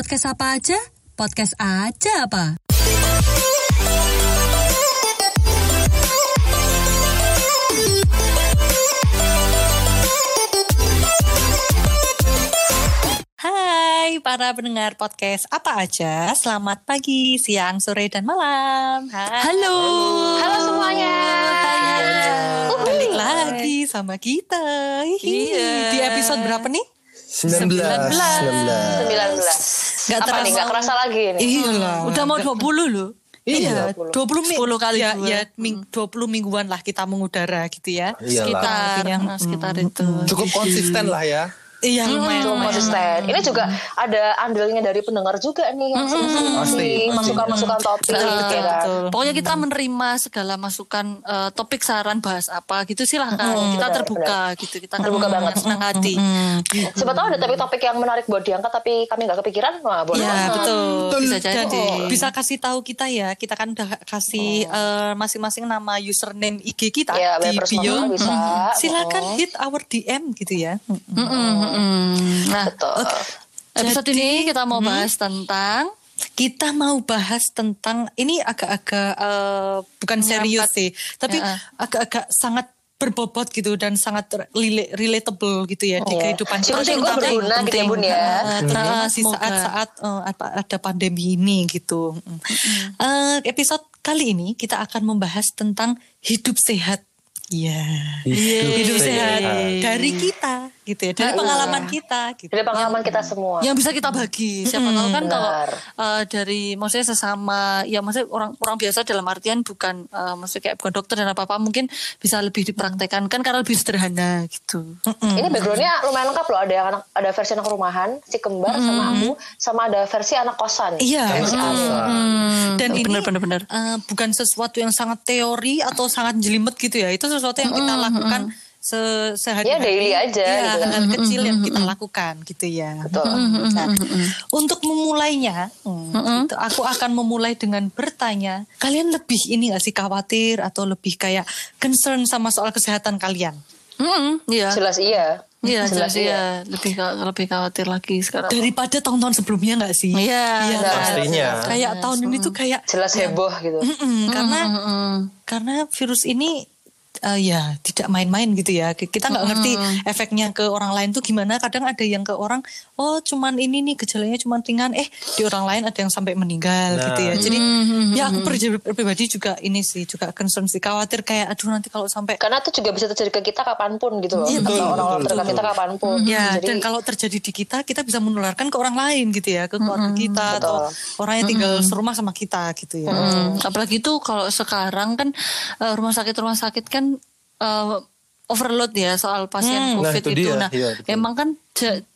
podcast apa aja? Podcast aja apa? Hai para pendengar podcast apa aja, selamat pagi, siang, sore, dan malam. Hai. Halo. Halo semuanya. Halo. Uhuh. Balik lagi sama kita. Iya. Di episode berapa nih? 19. 19. 19. 19. Gak terasa. Nih, gak kerasa lagi ini. Iya hmm. lah. Udah mau 20 loh. Iya, 20, 20 minggu, kali ya, dua. ya hmm. ming, mingguan lah kita mengudara gitu ya. Iyalah. Sekitar, yang sekitar hmm, itu. Cukup konsisten lah ya. Iya lumayan. Cukup konsisten. Ini juga ada andilnya dari pendengar juga nih yang sering Pasti, ngasih masukan-masukan topik Betul, ya kan. betul. Pokoknya kita menerima segala masukan eh, topik saran bahas apa gitu silahkan. kita benar, terbuka gitu. Kita Terbuka akan banget. senang hati. Siapa tahu ada topik-topik yang menarik buat diangkat tapi kami nggak kepikiran. Wah, boleh Ya banget. betul. Bisa jadi. Dan bisa kasih tahu kita ya. Kita kan udah kasih eh, masing-masing nama username IG kita Ya, di bio. bisa. Silakan hit our DM gitu ya. Mm-mm, mm-mm. Nah, Betul. episode ini kita mau bahas tentang Kita mau bahas tentang ini agak-agak eh, bukan serius sih, tapi Ya. agak-agak sangat berbobot gitu dan sangat rela- relatable gitu ya di Iya. kehidupan kita. berguna gitu ya, Bun, ya. Nah, di semoga. saat-saat eh, apa- ada pandemi ini gitu. Eh, episode kali ini kita akan membahas tentang hidup sehat. Iya. Hidup, sehat. dari kita gitu ya, dari pengalaman kita gitu. Dari pengalaman kita semua. yang bisa kita bagi. Siapa tahu kan kalau benar. eh, dari maksudnya sesama ya maksudnya orang orang biasa dalam artian bukan eh, maksudnya kayak bukan dokter dan apa-apa mungkin bisa lebih dipraktekkan kan karena lebih sederhana gitu. Ini backgroundnya lumayan lengkap loh. Ada yang anak, ada versi anak rumahan, si kembar sama aku, sama ada versi anak kosan. Iya. Versi aku. Dan ini benar, benar. eh, bukan sesuatu yang sangat teori atau sangat jelimet gitu ya. Itu sesuatu yang kita lakukan se sehari-hari. Ya, daily aja Iya, gitu. hal kecil yang kita lakukan gitu ya. Betul. Nah, untuk memulainya, hmm, gitu, aku akan memulai dengan bertanya, kalian lebih ini gak sih khawatir atau lebih kayak concern sama soal kesehatan kalian? Mm-mm, Iya. Jelas iya. Iya, jelas jelas iya. Lebih lebih khawatir lagi sekarang. Daripada tahun-tahun sebelumnya gak sih? Iya, Iya, benar. kan? Pastinya. Kayak tahun ini tuh kayak Jelas heboh gitu. Mm-mm, karena karena virus ini eh, ya tidak main-main gitu ya. Kita nggak ngerti efeknya ke orang lain tuh gimana. Kadang ada yang ke orang, oh cuman ini nih gejalanya cuman ringan. Eh di orang lain ada yang sampai meninggal Nah. gitu ya. Jadi ya aku pribadi, pribadi juga ini sih juga concern sih khawatir kayak aduh nanti kalau sampai Karena itu juga bisa terjadi ke kita kapan pun gitu loh. Iya, Atau betul, orang-orang betul, terdekat betul. kita kapan pun. Ya, Jadi dan kalau terjadi di kita, kita bisa menularkan ke orang lain gitu ya, ke keluarga kita atau orang yang tinggal serumah sama kita gitu ya. Hmm, Apalagi itu kalau sekarang kan eh, rumah sakit rumah sakit kan eh, overload ya soal pasien Hmm. Nah, COVID itu itu. dia. Nah, betul. emang kan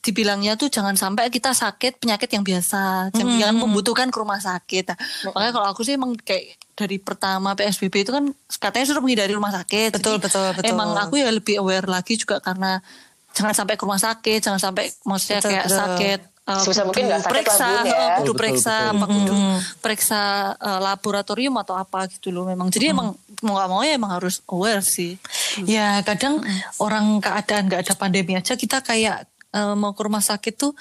dibilangnya tuh jangan sampai kita sakit penyakit yang biasa, jangan Hmm. jangan membutuhkan ke rumah sakit. Nah, makanya kalau aku sih emang kayak dari pertama PSBB itu kan katanya suruh menghindari rumah sakit. Betul, Jadi betul, betul. Emang aku ya lebih aware lagi juga karena jangan sampai ke rumah sakit, jangan sampai maksudnya Betul, kayak betul. sakit eh, Sebisa mungkin nggak sakit lah, periksa, Bun, ya. eh, kudu Betul, periksa, betul. apa kudu periksa eh, laboratorium atau apa gitu loh memang. Jadi emang mau gak mau ya emang harus aware sih. Ya kadang orang keadaan nggak ada pandemi aja kita kayak eh, mau ke rumah sakit tuh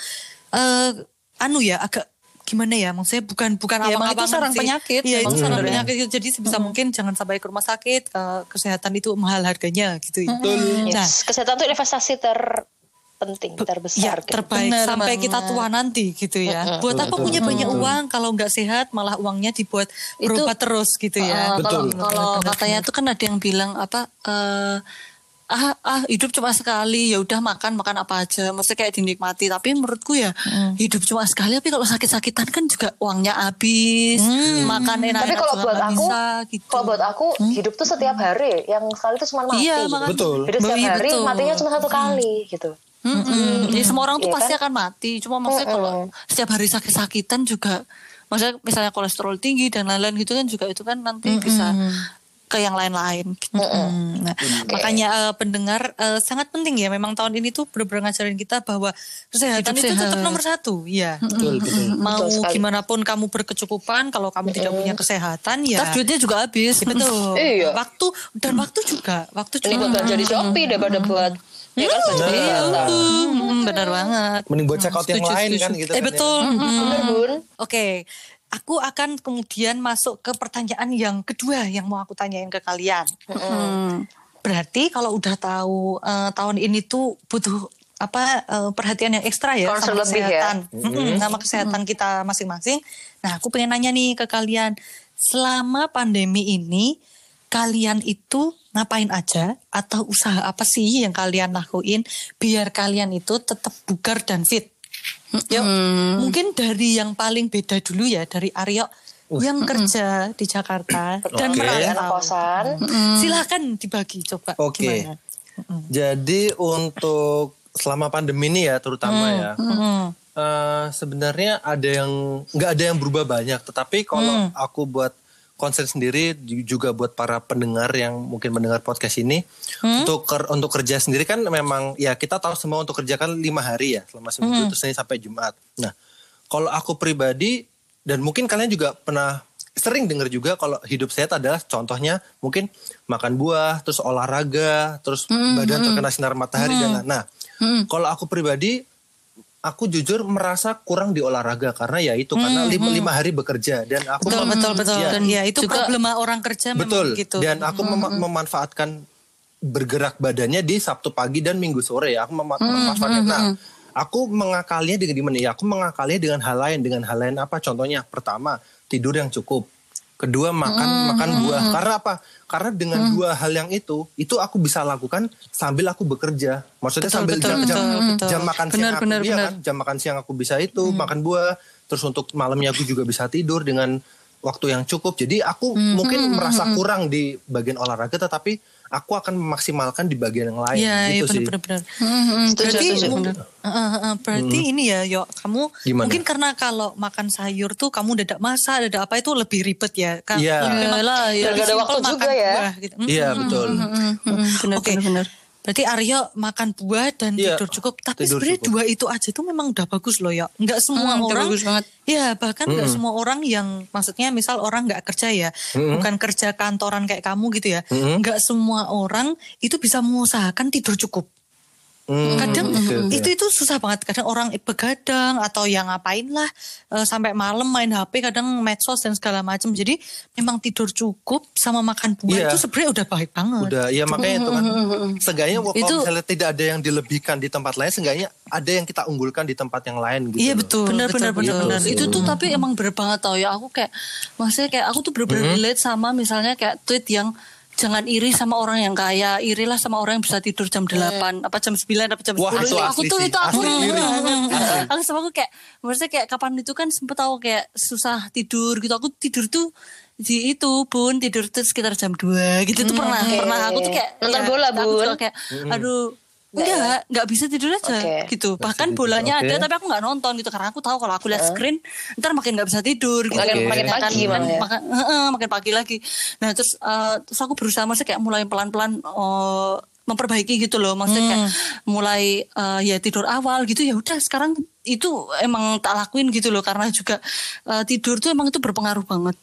eh anu ya agak gimana ya maksudnya bukan bukan Ya, emang itu sarang sih. penyakit Iya itu memang sarang sebenarnya. penyakit gitu. jadi sebisa mungkin jangan sampai ke rumah sakit eh, kesehatan itu mahal harganya gitu ya. Nah yes, kesehatan itu investasi terpenting, ya terbesar. gitu. terbaik Benar sampai banget. kita tua nanti gitu ya. Buat apa punya banyak uang kalau nggak sehat malah uangnya dibuat Itu- berobat terus gitu Eh, ya. kalau Betul. kalau katanya tuh kan ada yang bilang apa eh ah ah hidup cuma sekali ya udah makan makan apa aja mesti kayak dinikmati tapi menurutku ya hidup cuma sekali tapi kalau sakit-sakitan kan juga uangnya habis makan enak Tapi kalau buat aku, gitu. kalau buat aku hidup tuh setiap hari. Yang sekali itu cuma mati. Iya, gitu. Betul. Jadi setiap Iya, hari betul. matinya cuma satu kali gitu. Mm-mm. Jadi semua orang tuh Iya pasti kan? akan mati. Cuma maksudnya kalau setiap hari sakit-sakitan juga, maksudnya misalnya kolesterol tinggi dan lain-lain gitu kan juga itu kan nanti bisa ke yang lain-lain. Gitu. Hmm, Nah, makanya eh, pendengar eh, sangat penting ya. Memang tahun ini tuh benar-benar ngajarin kita bahwa kesehatan Hidup itu tetap nomor satu. Ya. Betul, betul. Mau Betul sekali. gimana pun kamu berkecukupan, kalau kamu tidak punya kesehatan ya. Ntar duitnya juga habis. Betul. Iya. Waktu dan waktu juga. Waktu Ini juga. buat belanja di Shopee daripada buat ya kan di Nah. Jakarta. Mm, benar banget. Mending buat check out yang lain setuju. kan gitu Eh kan ya. betul. Bener bun. Oke, aku akan kemudian masuk ke pertanyaan yang kedua yang mau aku tanyain ke kalian. Hmm. Berarti kalau udah tahu eh, tahun ini tuh butuh apa eh, perhatian yang ekstra ya Concern sama lebih ya. kesehatan, Mm-mm, sama kesehatan kita masing-masing. Nah, aku pengen nanya nih ke kalian, selama pandemi ini kalian itu ngapain aja atau usaha apa sih yang kalian lakuin biar kalian itu tetap bugar dan fit? Yuk, mungkin dari yang paling beda dulu ya dari Aryo yang kerja di Jakarta dan. Anak merantau. kosan. Silakan dibagi coba Oke. gimana? Jadi untuk selama pandemi ini ya terutama ya. Mm. eh, sebenarnya ada yang nggak ada yang berubah banyak, tetapi kalau aku buat konsen sendiri ju- juga buat para pendengar yang mungkin mendengar podcast ini. Untuk ker- untuk kerja sendiri kan memang ya kita tahu semua untuk kerja kan lima hari ya selama seminggu itu Senin sampai Jumat. Nah kalau aku pribadi dan mungkin kalian juga pernah sering dengar juga kalau hidup sehat adalah contohnya mungkin makan buah, terus olahraga, terus badan terkena sinar matahari dan lain- nah kalau aku pribadi aku jujur merasa kurang di olahraga karena ya itu karena lima, lima hari bekerja. Dan aku Betul mem- betul betul. ya, Dan ya itu juga- problema orang kerja memang betul gitu. dan aku mem- memanfaatkan bergerak badannya di Sabtu pagi dan Minggu sore ya aku mem- memanfaatkan. nah aku mengakalinya dengan gimana ya? Aku mengakalinya dengan hal lain dengan hal lain apa? Contohnya pertama tidur yang cukup kedua makan makan buah. karena apa? Karena dengan dua hal yang itu itu aku bisa lakukan sambil aku bekerja. Maksudnya Betul, sambil betul, jam, jam, betul, betul. jam makan Benar, siang aku benar, iya benar. kan? Jam makan siang aku bisa itu makan buah. Terus untuk malamnya aku juga bisa tidur dengan waktu yang cukup. Jadi aku mungkin merasa kurang di bagian olahraga tetapi aku akan memaksimalkan di bagian yang lain Iya, iya gitu sih benar-benar. Setuju, Berarti, eh, eh, berarti ini ya, yo kamu Gimana? mungkin karena kalau makan sayur tuh kamu dadak masak, dadak apa itu lebih ribet ya. Ka- Iya. memang Iyalah, iya. lebih Dan gak ada simpel waktu makan juga ya. buah gitu. Mm, iya mm, betul mm, mm, mm. benar, Oke. benar, benar. Berarti Aryo makan buah dan Iya, tidur cukup. Tapi sebenarnya dua itu aja tuh memang udah bagus loh ya. Enggak semua Hmm, orang. bagus banget. Ya bahkan nggak semua orang yang maksudnya misal orang nggak kerja ya, bukan kerja kantoran kayak kamu gitu ya. Nggak semua orang itu bisa mengusahakan tidur cukup. Hmm, Kadang itu itu susah banget. Kadang orang begadang atau yang ngapain lah eh, sampai malam main HP, kadang medsos dan segala macam. Jadi memang tidur cukup sama makan buah Iya. itu sebenarnya udah baik banget. udah ya makanya itu kan seenggaknya kalau Itu- misalnya tidak ada yang dilebihkan di tempat lain seenggaknya ada yang kita unggulkan di tempat yang lain gitu Iya betul. benar benar benar benar itu tuh tapi emang bener banget tau ya aku kayak maksudnya kayak aku tuh bener-bener relate sama misalnya kayak tweet yang jangan iri sama orang yang kaya irilah sama orang yang bisa tidur jam 8 apa jam 9 apa jam 10 Wah, itu Itu aku asli tuh sih. itu aku Asli iri. aku sama aku kayak maksudnya kayak kapan itu kan sempet tahu kayak susah tidur gitu aku tidur tuh di itu bun tidur tuh sekitar jam 2 gitu tuh pernah Oke. pernah aku tuh kayak Nonton ya, bola, aku Bun? juga kayak aduh Enggak, enggak bisa tidur aja Oke. gitu. Bahkan bolanya oke. ada tapi aku nggak nonton gitu karena aku tahu kalau aku lihat screen ntar makin nggak bisa tidur gitu. Makin- makin Kan- pagi malah ya. makin, heeh, makin pagi lagi. Nah terus eh, terus aku berusaha maksudnya kayak mulai pelan-pelan oh, memperbaiki gitu loh. Maksudnya kayak mulai eh, ya tidur awal gitu ya udah sekarang itu emang tak lakuin gitu loh karena juga eh, tidur tuh emang itu berpengaruh banget.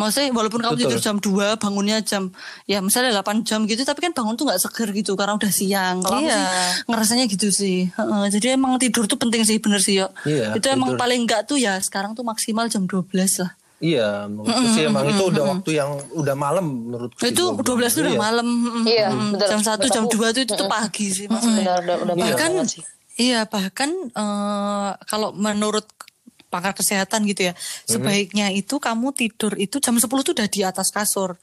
Maksudnya walaupun kamu Betul. tidur jam 2 bangunnya jam ya misalnya 8 jam gitu tapi kan bangun tuh nggak seger gitu karena udah siang. Kalau Iya. sih ngerasanya gitu sih. Heeh, jadi emang tidur tuh penting sih bener sih yo. Iya, itu emang tidur. paling enggak tuh ya sekarang tuh maksimal jam 12 lah. Iya, menurutku sih emang itu udah waktu yang udah malam menurutku. sih, Itu 12 tuh udah Iya. malam. Mm, Iya, mm, betul. Jam 1 Menurut jam 2 tuh itu tuh pagi sih maksudnya. Udah, udah, bahkan banget sih. iya bahkan eh, kalau menurut pakar kesehatan gitu ya sebaiknya itu kamu tidur itu jam 10 tuh udah di atas kasur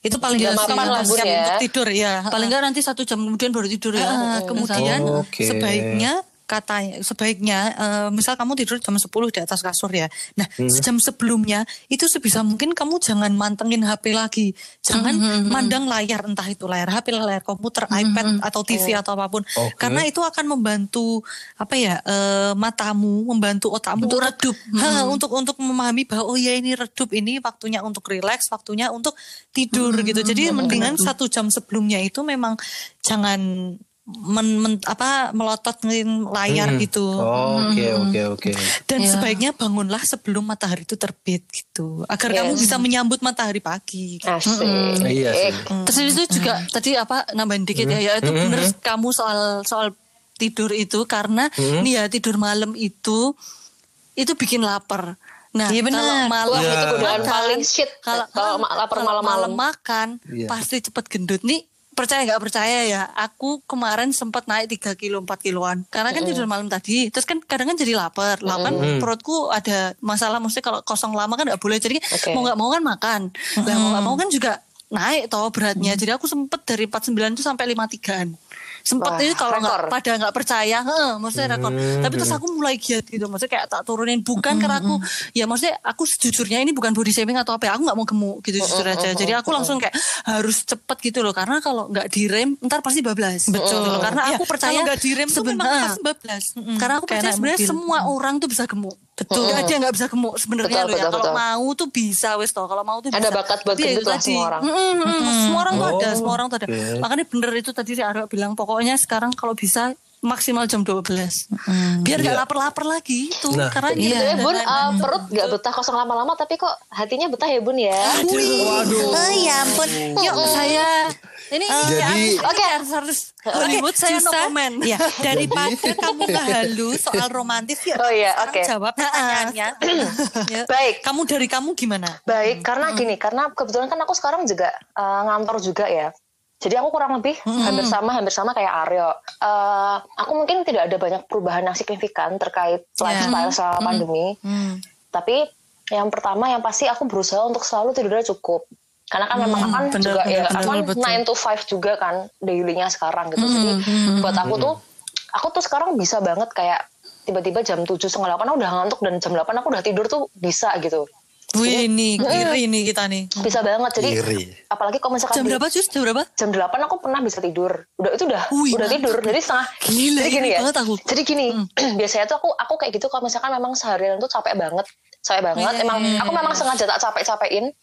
itu paling nggak siap ya. untuk tidur ya Paling enggak nanti satu jam kemudian baru tidur ya. Ah, kemudian Oh, oke. sebaiknya katanya sebaiknya eh, misal kamu tidur jam 10 di atas kasur ya. Nah, Hmm. jam sebelumnya itu sebisa mungkin kamu jangan mantengin HP lagi. Jangan Hmm, mandang layar entah itu layar HP, layar komputer, iPad atau TV atau apa pun. Hmm, Oke. Karena itu akan membantu apa ya? eh, matamu, membantu otakmu Untuk redup. Ha, untuk untuk memahami bahwa oh ya ini redup, ini waktunya untuk rileks, waktunya untuk tidur gitu. Jadi mendingan satu jam sebelumnya itu memang jangan men, men- apa melototin layar Hmm. gitu. Oke, oke, oke. Dan Ya. sebaiknya bangunlah sebelum matahari itu terbit gitu, agar Yes. kamu bisa menyambut matahari pagi. gitu. Asik. Iya sih. Eh, Terus itu juga tadi apa nambahin dikit ya, ya itu bener kamu soal soal tidur itu karena Hmm. nih ya tidur malam itu itu bikin lapar. Nah, Iya benar. kalau malam Iya. itu godaan paling shit. Kalau lapar malam-malam. makan Iya. pasti cepet gendut nih. Percaya nggak percaya ya? Aku kemarin sempat naik 3 kilo 4 kiloan. Karena kan tidur malam tadi. Terus kan kadang kan jadi lapar. Lapar perutku ada masalah. Maksudnya kalau kosong lama kan nggak boleh. Jadi Oke. mau nggak mau kan makan. Lah mau nggak mau kan juga naik toh beratnya. Jadi aku sempet dari 49 itu sampai 53an. Sempet Wah, itu kalau nggak pada nggak percaya, heeh, maksudnya rekor. Tapi terus aku mulai giat gitu, maksudnya kayak tak turunin bukan karena aku, ya maksudnya aku sejujurnya ini bukan body shaming atau apa, ya, aku nggak mau gemuk gitu jujur aja. Jadi aku langsung kayak harus cepet gitu loh, karena kalau nggak direm, ntar pasti bablas. Betul. Loh, karena Iya, aku percaya nggak direm sebenarnya- bablas. Mm-mm. Karena aku percaya sebenarnya semua orang tuh bisa gemuk. Betul. Gak ada yang gak bisa gemuk sebenarnya loh ya. betul, Kalau betul. mau tuh bisa wes toh. Kalau mau tuh Ada bisa. bakat buat gendut lah semua orang. Mm, mm, mm. Semua orang tuh ada, Oh, semua orang tuh ada. Makanya bener itu tadi si Aryo bilang pokoknya sekarang kalau bisa maksimal jam 12. Biar gak Iya. lapar-lapar lagi itu. Nah. Karena Iya. Dan- bun eh, perut gak betah kosong lama-lama tapi kok hatinya betah ya bun ya. Waduh. Oh ya ampun. Yuk saya ini Jadi- ya, Oke. harus harus Hollywood saya no comment. Ya, daripada kamu ngehalu soal romantis ya. Oh iya, oke. Jawab pertanyaannya. Ya. Baik. Kamu dari kamu gimana? Baik, karena gini, karena kebetulan kan aku sekarang juga eh, ngantor juga ya. Jadi aku kurang lebih hampir sama, hampir sama kayak Aryo. Eh, aku mungkin tidak ada banyak perubahan yang signifikan terkait lifestyle selama pandemi. Tapi yang pertama yang pasti aku berusaha untuk selalu tidurnya cukup. Karena kan memang kan bener, juga ya bener, kan betul, betul. 9 to 5 juga kan dailynya sekarang gitu. Jadi buat aku tuh aku tuh sekarang bisa banget kayak tiba-tiba jam 7 setengah 8 aku udah ngantuk dan jam 8 aku udah tidur tuh bisa gitu. Wih, ini kiri nih kita nih. Bisa banget. Jadi Iri. apalagi kalau misalkan Jam berapa Jus? Jam berapa? jam 8 aku pernah bisa tidur. Udah itu udah Wih, udah tidur. Jadi setengah Gila, jadi gini ini ya. aku. Jadi gini, biasanya tuh aku aku kayak gitu kalau misalkan memang seharian tuh capek banget. Capek banget. Iya, Emang aku memang sengaja tak capek-capekin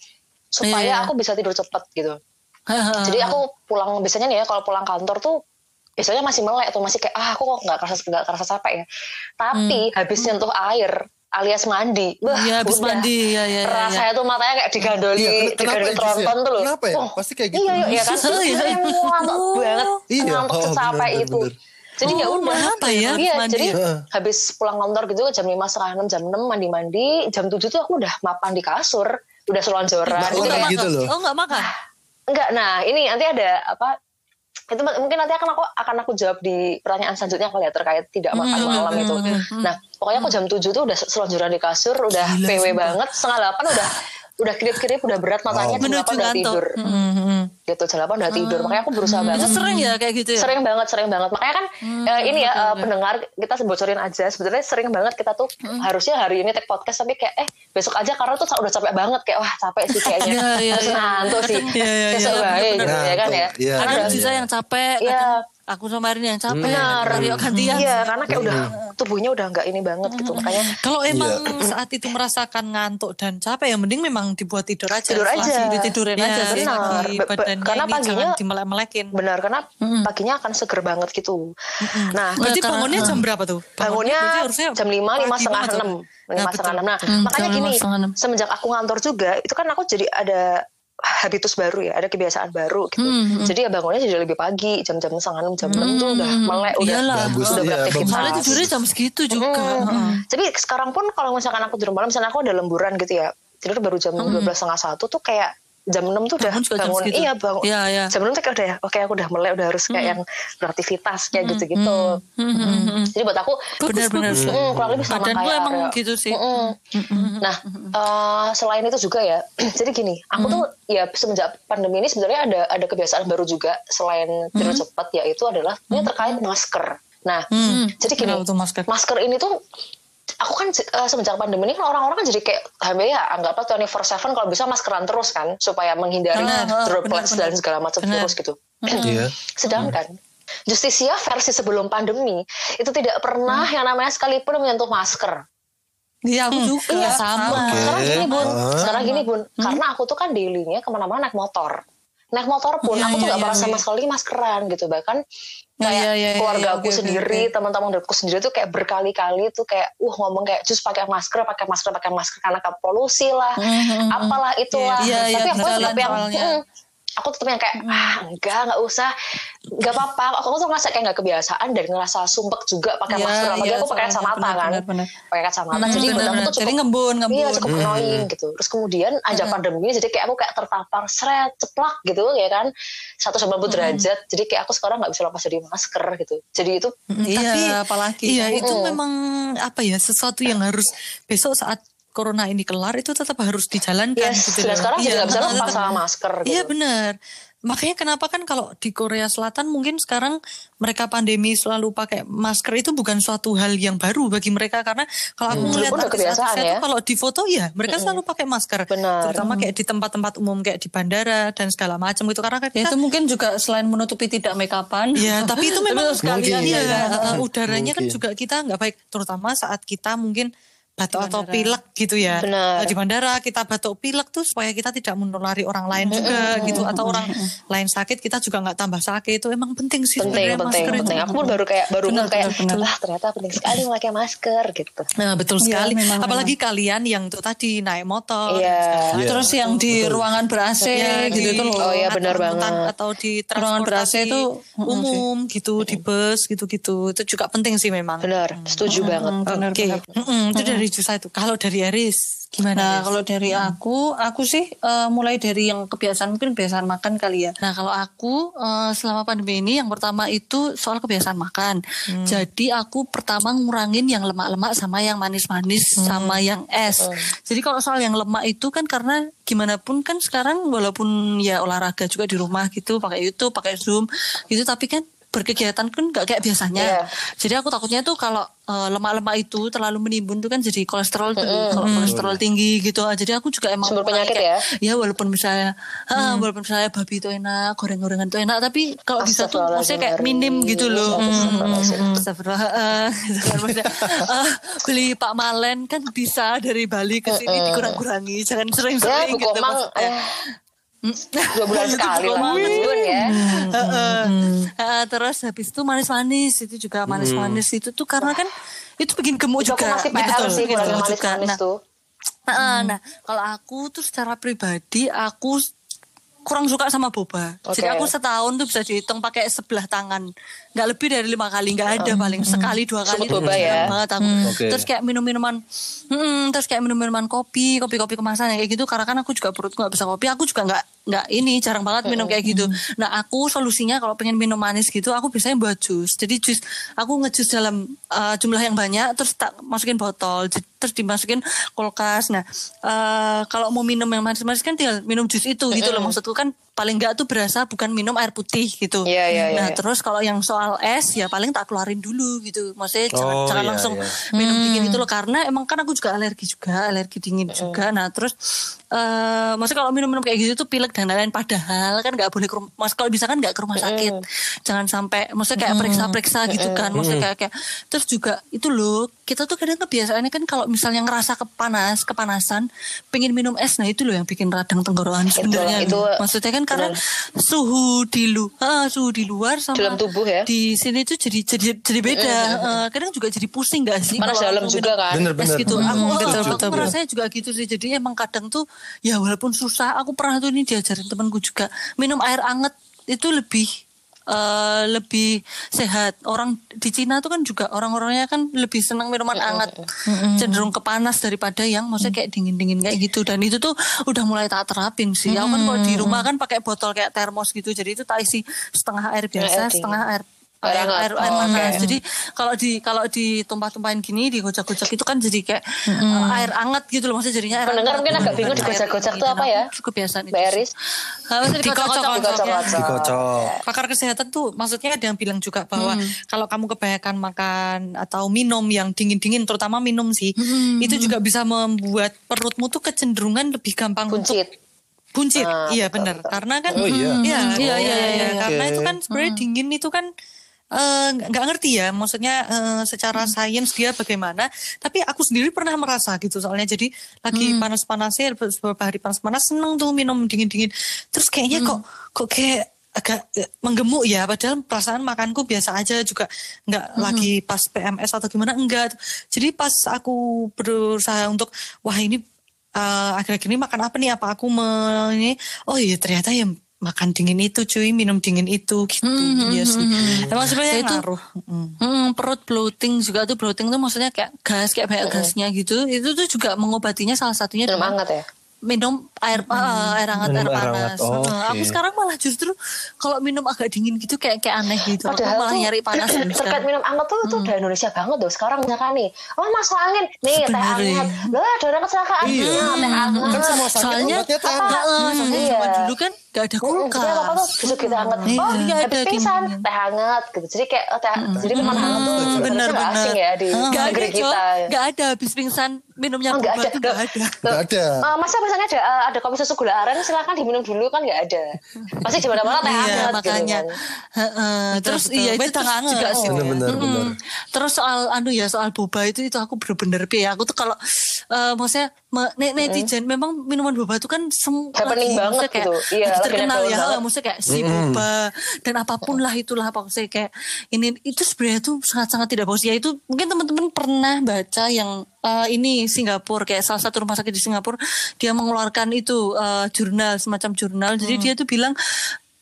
supaya iya. aku bisa tidur cepet gitu. Jadi aku pulang biasanya nih ya kalau pulang kantor tuh biasanya masih melek tuh masih kayak ah aku kok nggak kerasa nggak kerasa capek ya. Tapi habis nyentuh air alias mandi, wah Iya, habis mandi, ya, ya, ya, rasanya tuh matanya kayak digandoli, Iya, kenapa digandoli ya? tronton tuh loh. Kenapa ya? Oh, Pasti kayak gitu. Iya, iya kan. Oh, iya. Saya ngantuk banget, Iya, ngantuk oh, bener, itu. bener. Jadi ya Oh, udah. kenapa ya Iya, mandi? jadi Heeh. habis pulang kantor gitu jam 5 setengah 6, jam 6 mandi-mandi, jam 7 tuh aku udah mapan di kasur, udah selonjoran. Makan kayak- gitu loh. Oh, nggak makan. Enggak, nah ini nanti ada apa? Itu mungkin nanti akan aku akan aku jawab di pertanyaan selanjutnya kali ya terkait tidak makan malam itu. Nah, pokoknya aku jam 7 tuh udah selonjoran di kasur, udah PW banget, setengah 8 udah udah kirip-kirip udah berat matanya, jam Menuju 8 udah tidur. Gitu, jam 8 udah tidur. Makanya aku berusaha Itu banget. sering ya kayak gitu ya? Sering banget, sering banget. Makanya kan eh, ini ya eh, pendengar kita bocorin aja. Sebenarnya sering banget kita tuh harusnya hari ini take podcast tapi kayak eh besok aja karena tuh udah capek banget kayak wah capek sih kayaknya. Iya, iya, Terus iya. ngantuk sih. Iya, iya, Besok baik gitu ya kan ya. Iya, Karena Jusa yang capek, Iya. Aku sama Erin yang capek, Benar. Aryo gantian. Iya, karena kayak udah tubuhnya udah nggak ini banget gitu. Makanya Kalau emang saat itu merasakan ngantuk dan capek, ya mending memang dibuat tidur aja. Tidur aja. Langsung Ditidurin Ya, aja benar. badannya karena ini paginya- dimelek-melekin. benar karena paginya akan seger banget gitu. Nah, Berarti karena- bangunnya jam berapa tuh? bangunnya harusnya jam lima lima setengah enam Nah, lima setengah enam nah Hmm, makanya gini semenjak aku ngantor juga itu kan aku jadi ada habitus baru ya ada kebiasaan baru gitu Hmm, jadi ya bangunnya jadi lebih pagi jam-jam setengah enam jam enam tuh udah melek udah Iyalah. Bagus, udah iya, beraktivitas Soalnya tidurnya jam segitu juga. Hmm. Tapi sekarang pun kalau misalkan aku tidur malam, misalnya aku ada lemburan gitu ya, tidur baru jam dua belas setengah satu tuh kayak jam 6 tuh udah Bangun jam bangun, segitu. iya bangun. Iya, iya. Jam 6 tuh kayak udah ya, oke aku udah melek, udah harus kayak yang beraktivitas kayak gitu-gitu. Jadi buat aku, Benar-benar. mm, kurang lebih sama Badanku kayak emang gitu sih. Mm-mm. Nah, eh, selain itu juga ya, jadi gini, aku tuh ya semenjak pandemi ini sebenarnya ada ada kebiasaan baru juga selain tidur cepat yaitu adalah ini terkait masker. Nah, jadi gini, masker? masker ini tuh aku kan eh, semenjak pandemi ini kan orang-orang kan jadi kayak hampir ya anggaplah 24/7 kalau bisa maskeran terus kan supaya menghindari Benar, droplets benar, dan segala macam virus gitu. Iya. Sedangkan Justisia versi sebelum pandemi itu tidak pernah yang namanya sekalipun menyentuh masker. Iya, aku juga. Iya sama. Oke. Sekarang gini bun, Ah. sekarang gini bun, karena aku tuh kan dailynya ke mana-mana naik motor. Naik motor pun Iya, aku tuh iya, gak iya, pernah sama iya. sekali maskeran gitu bahkan kayak iya, iya, keluarga iya, aku oke, oke, sendiri, oke. teman-teman dekatku sendiri tuh kayak berkali-kali tuh kayak uh ngomong kayak just pakai masker, pakai masker, pakai masker karena ke polusi lah, apalah itulah. Iya, iya, tapi aku berjalan tapi yang mm, aku tetap yang kayak ah enggak nggak usah nggak apa-apa aku tuh ngerasa kayak nggak kebiasaan dan ngerasa sumpek juga pakai Iya, masker apalagi iya, aku pakai kacamata kan pakai kacamata Hmm, jadi buat aku tuh cukup Jadi ngembun, ngembun. Iya cukup annoying gitu. Terus kemudian ada pandemi jadi kayak aku kayak terpapar seret ceplak gitu ya kan 190 derajat. Jadi kayak aku sekarang nggak bisa lepas dari masker gitu. Jadi itu Iya, apalagi. Iya, itu Mm. memang apa ya sesuatu yang harus besok saat corona ini kelar itu tetap harus dijalankan yes, gitu dan sekarang Iya, juga bisa tetap- lepas sama masker gitu. Iya benar. Makanya kenapa kan kalau di Korea Selatan mungkin sekarang mereka pandemi selalu pakai masker itu bukan suatu hal yang baru bagi mereka karena kalau aku Hmm. melihat artis-artisnya ya. tuh kalau di foto ya mereka selalu pakai masker. Benar. Terutama kayak di tempat-tempat umum kayak di bandara dan segala macam itu karena kan Ya, itu mungkin juga selain menutupi tidak make upan. Ya, tapi itu memang sekalian iya, ya. uh, udaranya kan Mungkin. juga kita nggak baik, terutama saat kita mungkin batuk atau pilek gitu ya. Benar. Di bandara kita batuk pilek tuh supaya kita tidak menulari orang lain juga gitu atau orang lain sakit kita juga nggak tambah sakit itu emang penting sih penting sebenarnya penting masker itu. penting. Aku pun baru kayak baru Benar, kayak benar, benar. ternyata penting sekali memakai masker gitu. Nah, betul sekali. memang, Apalagi kalian yang tuh tadi naik motor. Iya. Iya. Terus yang di ruangan ber-AC Ya, gitu itu loh. Oh iya, benar banget. Atau di Ruangan ber-AC transportasi itu, umum gitu, di bus gitu-gitu. Itu juga penting sih memang. Benar, setuju banget. Hmm, Oke, itu dari Jusa itu. Kalau dari Aris gimana? Nah, Aris? kalau dari aku, aku sih eh, mulai dari yang kebiasaan mungkin kebiasaan makan kali ya. Nah, kalau aku eh, selama pandemi ini yang pertama itu soal kebiasaan makan. Jadi aku pertama ngurangin yang lemak-lemak sama yang manis-manis sama yang es. Jadi kalau soal yang lemak itu kan karena gimana pun kan sekarang walaupun ya olahraga juga di rumah gitu, pakai YouTube, pakai Zoom gitu, tapi kan berkegiatan kan nggak kayak biasanya. Iya. Jadi aku takutnya tuh kalau eh, lemak-lemak itu terlalu menimbun tuh kan jadi kolesterol tuh. Kalau kolesterol tinggi gitu. Ah, Jadi aku juga emang Sumber penyakit kayak- Ya walaupun misalnya ah, walaupun misalnya babi itu enak, goreng-gorengan itu enak, tapi kalau bisa tuh maksudnya kayak minim gitu loh. Astagfirullah. ah, beli Pak Malen kan bisa dari Bali ke sini dikurang-kurangi, jangan Ya, sering-sering Bu gitu. Maksudnya. eh, dua bulan sekali lah ya. Heeh. Heeh, terus habis itu manis-manis itu juga manis-manis itu tuh karena kan itu bikin gemuk Itu aku juga. masih Betul, PR sih gemuk manis-manis Nah, tuh. heeh, nah, kalau aku tuh secara pribadi aku kurang suka sama boba. Jadi Oke. aku setahun tuh bisa dihitung pakai sebelah tangan. Nggak lebih dari lima kali, nggak ada paling sekali dua kali. Sebut boba tuh ya. banget aku. Oke. Terus kayak minum-minuman, hmm, terus kayak minum-minuman kopi, kopi-kopi kemasan yang kayak gitu. Karena kan aku juga perutku nggak bisa kopi, aku juga nggak nggak ini jarang banget minum kayak gitu. Nah aku solusinya kalau pengen minum manis gitu, aku biasanya buat jus. Jadi jus aku ngejus dalam uh, jumlah yang banyak, terus tak masukin botol, terus dimasukin kulkas. Nah uh, kalau mau minum yang manis-manis kan tinggal minum jus itu gitu loh. Maksudku kan paling nggak tuh berasa bukan minum air putih gitu. Iya, iya, iya, Nah iya. terus kalau yang soal es ya paling tak keluarin dulu gitu. Maksudnya jangan, Oh, jangan iya, langsung iya. minum dingin itu loh karena emang kan aku juga alergi juga alergi dingin juga nah terus eh maksudnya kalau minum-minum kayak gitu tuh pilek dan lain-lain padahal kan nggak boleh ke rumah mas kalau bisa kan nggak ke rumah sakit jangan sampai maksudnya kayak periksa-periksa gitu kan maksudnya kayak kayak terus juga itu loh kita tuh kadang kebiasaannya kan kalau misalnya ngerasa kepanas kepanasan pengen minum es nah itu loh yang bikin radang tenggorokan sebenarnya. itu maksudnya kan karena suhu di lu ah, suhu di luar sama Dalam tubuh ya. di sini tuh jadi jadi jadi beda. Eh, kadang juga jadi pusing gak sih Panas kalau dalam aku juga kan. Bener-bener. es gitu. Aku Hmm, oh, betul, aku betul, merasanya juga gitu sih. Jadi emang kadang tuh ya walaupun susah aku pernah tuh ini diajarin temanku juga minum air anget itu lebih eh, lebih sehat. Orang di Cina tuh kan juga orang-orangnya kan lebih senang minuman anget cenderung ke panas daripada yang maksudnya kayak dingin-dingin kayak gitu. Dan itu tuh udah mulai tak terapin sih. Aku kan kalau di rumah kan pakai botol kayak termos gitu. Jadi itu tak isi setengah air biasa setengah air Air air, air, air Oh, panas. oke. Jadi kalau di kalau ditumpah-tumpahin gini digocak-gocak itu kan jadi kayak uh, air anget gitu loh maksudnya jadinya air Pendengar mungkin agak bingung Air digocak-gocak gitu. tuh apa ya? aku Kebiasaan itu. Mbak sih. Eris? Nah, maksudnya digocok-gocok. Dikocok-kocok. Dikocok. Pakar kesehatan tuh maksudnya ada yang bilang juga bahwa kalau kamu kebanyakan makan atau minum yang dingin-dingin terutama minum sih itu juga bisa membuat perutmu tuh kecenderungan lebih gampang untuk Buncit. buncit. Ah, iya benar. Karena kan Oh, iya. iya Hmm, iya iya, iya, iya, iya. iya. karena Oke. itu kan sebenarnya dingin itu kan eh, nggak ngerti ya maksudnya eh, secara sains dia bagaimana. Tapi aku sendiri pernah merasa gitu soalnya jadi lagi panas-panasnya beberapa hari panas-panas seneng tuh minum dingin-dingin. Terus kayaknya kok kok kayak agak eh, menggemuk ya padahal perasaan makanku biasa aja juga nggak lagi pas PMS atau gimana enggak. Jadi pas aku berusaha untuk wah ini eh, akhir-akhir ini makan apa nih? Apa aku me, ini oh iya ternyata ya makan dingin itu cuy minum dingin itu gitu. Hmm, ya sih. hmm, emang sebenarnya Itu- ngaruh. Mm. Hmm, perut bloating juga tuh bloating tuh maksudnya kayak gas kayak banyak gasnya gitu. Itu tuh juga mengobatinya salah satunya minum hangat ya minum air eh, air hangat Minum air air panas. hangat, oh, Heeh, oke. Aku sekarang malah justru kalau minum agak dingin gitu kayak kayak aneh gitu. Aku Padahal malah tuh nyari panas dulu terkait minum hangat tuh tuh udah Indonesia banget loh sekarang misalkan nih oh masuk angin nih teh hangat loh ada orang kecelakaan Iya. Nah, teh hangat kan semua sakit Soalnya teh apa? hangat. Heeh, soalnya Iya. zaman dulu kan gak ada Hmm, jadi apa tuh kulkas. justru kita hangat Iya, oh iya, ada pingsan teh hangat gitu jadi kayak oh, teh jadi minuman hangat tuh benar, benar. asing ya di Gak ada negeri kita Gak ada habis pingsan minumnya Oh, ada. gak ada. Nggak ada. Eh, masa misalnya ada eh, ada kopi susu gula aren silakan diminum dulu kan nggak ada pasti di mana-mana teh Iya hangat makanya. gitu kan. Heeh, terus betul. iya itu banget. juga sih. Bener-bener, Mm-mm. bener. Terus soal anu ya soal boba itu itu aku bener-bener ya. Aku tuh kalau eh, maksudnya me- ne- netizen memang minuman boba itu kan semua Happening banget gitu. Iya, lagi terkenal ya. banget. Maksudnya kayak si boba dan apa pun lah itulah apa maksudnya kayak ini itu sebenarnya tuh sangat-sangat tidak bagus ya itu mungkin teman-teman pernah baca yang eh, ini Singapura kayak salah satu rumah sakit di Singapura dia mengeluarkan itu eh, jurnal semacam jurnal jadi dia tuh bilang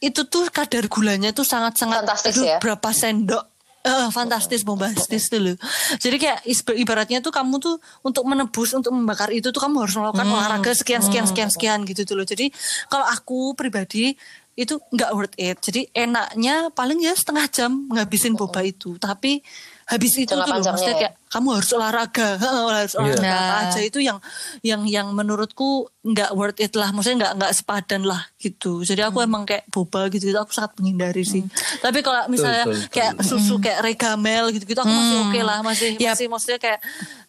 itu tuh kadar gulanya tuh sangat-sangat Fantastis aduh, ya. berapa sendok Eh, fantastis bombastis loh. Jadi kayak ibaratnya tuh kamu tuh untuk menebus untuk membakar itu tuh kamu harus melakukan olahraga sekian sekian sekian sekian gitu tuh loh. Jadi kalau aku pribadi itu nggak worth it. Jadi enaknya paling ya setengah jam ngabisin boba itu. Tapi habis itu Jangka tuh loh maksudnya ya. kayak kamu harus olahraga, harus olahraga Iya. apa aja itu yang yang yang menurutku nggak worth it lah. Maksudnya nggak nggak sepadan lah gitu. Jadi aku Hmm. emang kayak boba gitu, aku sangat menghindari sih. Tapi kalau misalnya betul, betul. kayak susu kayak regamel gitu-gitu aku masih oke lah masih Yap. masih maksudnya kayak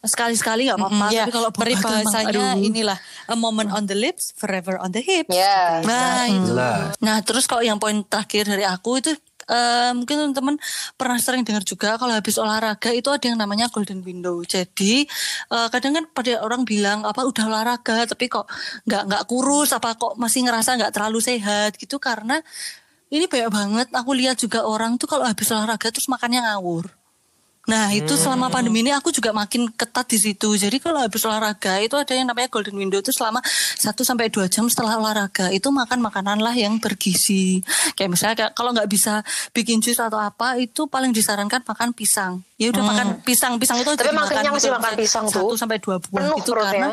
sekali-sekali nggak apa-apa ya tapi kalau boba tuh peribahasanya inilah a moment on the lips forever on the hips Ya. nah itu Jelas. nah terus kalau yang poin terakhir dari aku itu eh, mungkin teman-teman pernah sering dengar juga kalau habis olahraga itu ada yang namanya golden window. Jadi eh, kadang kan pada orang bilang apa udah olahraga tapi kok nggak nggak kurus? Apa kok masih ngerasa nggak terlalu sehat? Gitu karena ini banyak banget. Aku lihat juga orang tuh kalau habis olahraga terus makannya ngawur Nah itu selama pandemi ini aku juga makin ketat di situ. Jadi kalau habis olahraga itu ada yang namanya golden window itu selama 1 sampai 2 jam setelah olahraga itu makan makanan lah yang bergizi. Kayak misalnya kayak kalau nggak bisa bikin jus atau apa itu paling disarankan makan pisang. Ya udah makan pisang. Pisang itu Tapi jadi makin yang sih makan pisang tuh. 1 sampai 2 buah penuh gitu perutnya karena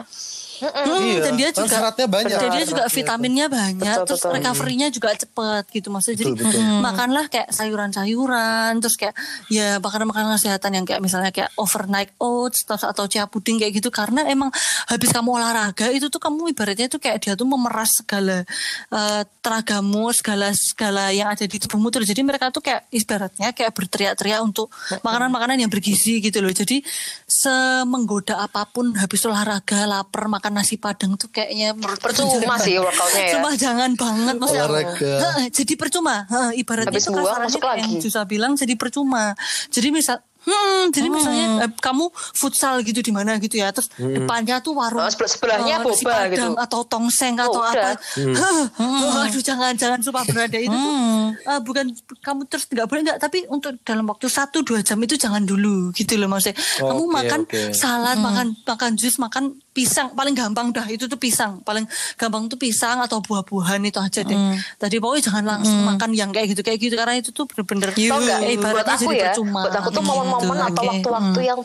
Hmm, Iya, dan dia kan juga seratnya banyak. dan dia juga vitaminnya banyak, Betul, terus recovery-nya juga cepet gitu maksudnya. Jadi Betul, betul. mm, makanlah kayak sayuran-sayuran, terus kayak ya makanan-makanan kesehatan yang kayak misalnya kayak overnight oats atau, atau chia puding kayak gitu karena emang habis kamu olahraga itu tuh kamu ibaratnya itu kayak dia tuh memeras segala eh, tenagamu, segala segala yang ada di tubuhmu tuh. Jadi mereka tuh kayak ibaratnya kayak berteriak-teriak untuk makanan-makanan yang bergizi gitu loh. Jadi semenggoda apa pun habis olahraga, lapar, makan nasi padang tuh kayaknya menurut Percuma sih workoutnya ya. Cuma jangan banget maksudnya. Olahraga. Heeh, jadi percuma. Heeh, ibaratnya Habis itu kasarannya kayak yang lagi. Jusa bilang jadi percuma. Jadi misal Hmm, jadi misalnya eh, kamu futsal gitu di mana gitu ya, terus depannya tuh warung Oh, sebelah- sebelahnya nasi boba Padang gitu. atau tongseng Oh, atau udah. apa. Heh, oh, aduh jangan jangan sumpah berada itu tuh eh, bukan kamu terus nggak boleh nggak, tapi untuk dalam waktu satu dua jam itu jangan dulu gitu loh maksudnya. kamu Oke, makan oke. salad, makan makan jus, makan pisang paling gampang dah itu tuh pisang paling gampang tuh pisang atau buah-buahan itu aja deh. Tadi pokoknya jangan langsung makan yang kayak gitu kayak gitu karena itu tuh bener-bener Tau nggak? eh, buat aku ya, percuma. buat aku tuh Gitu. momen-momen atau waktu-waktu yang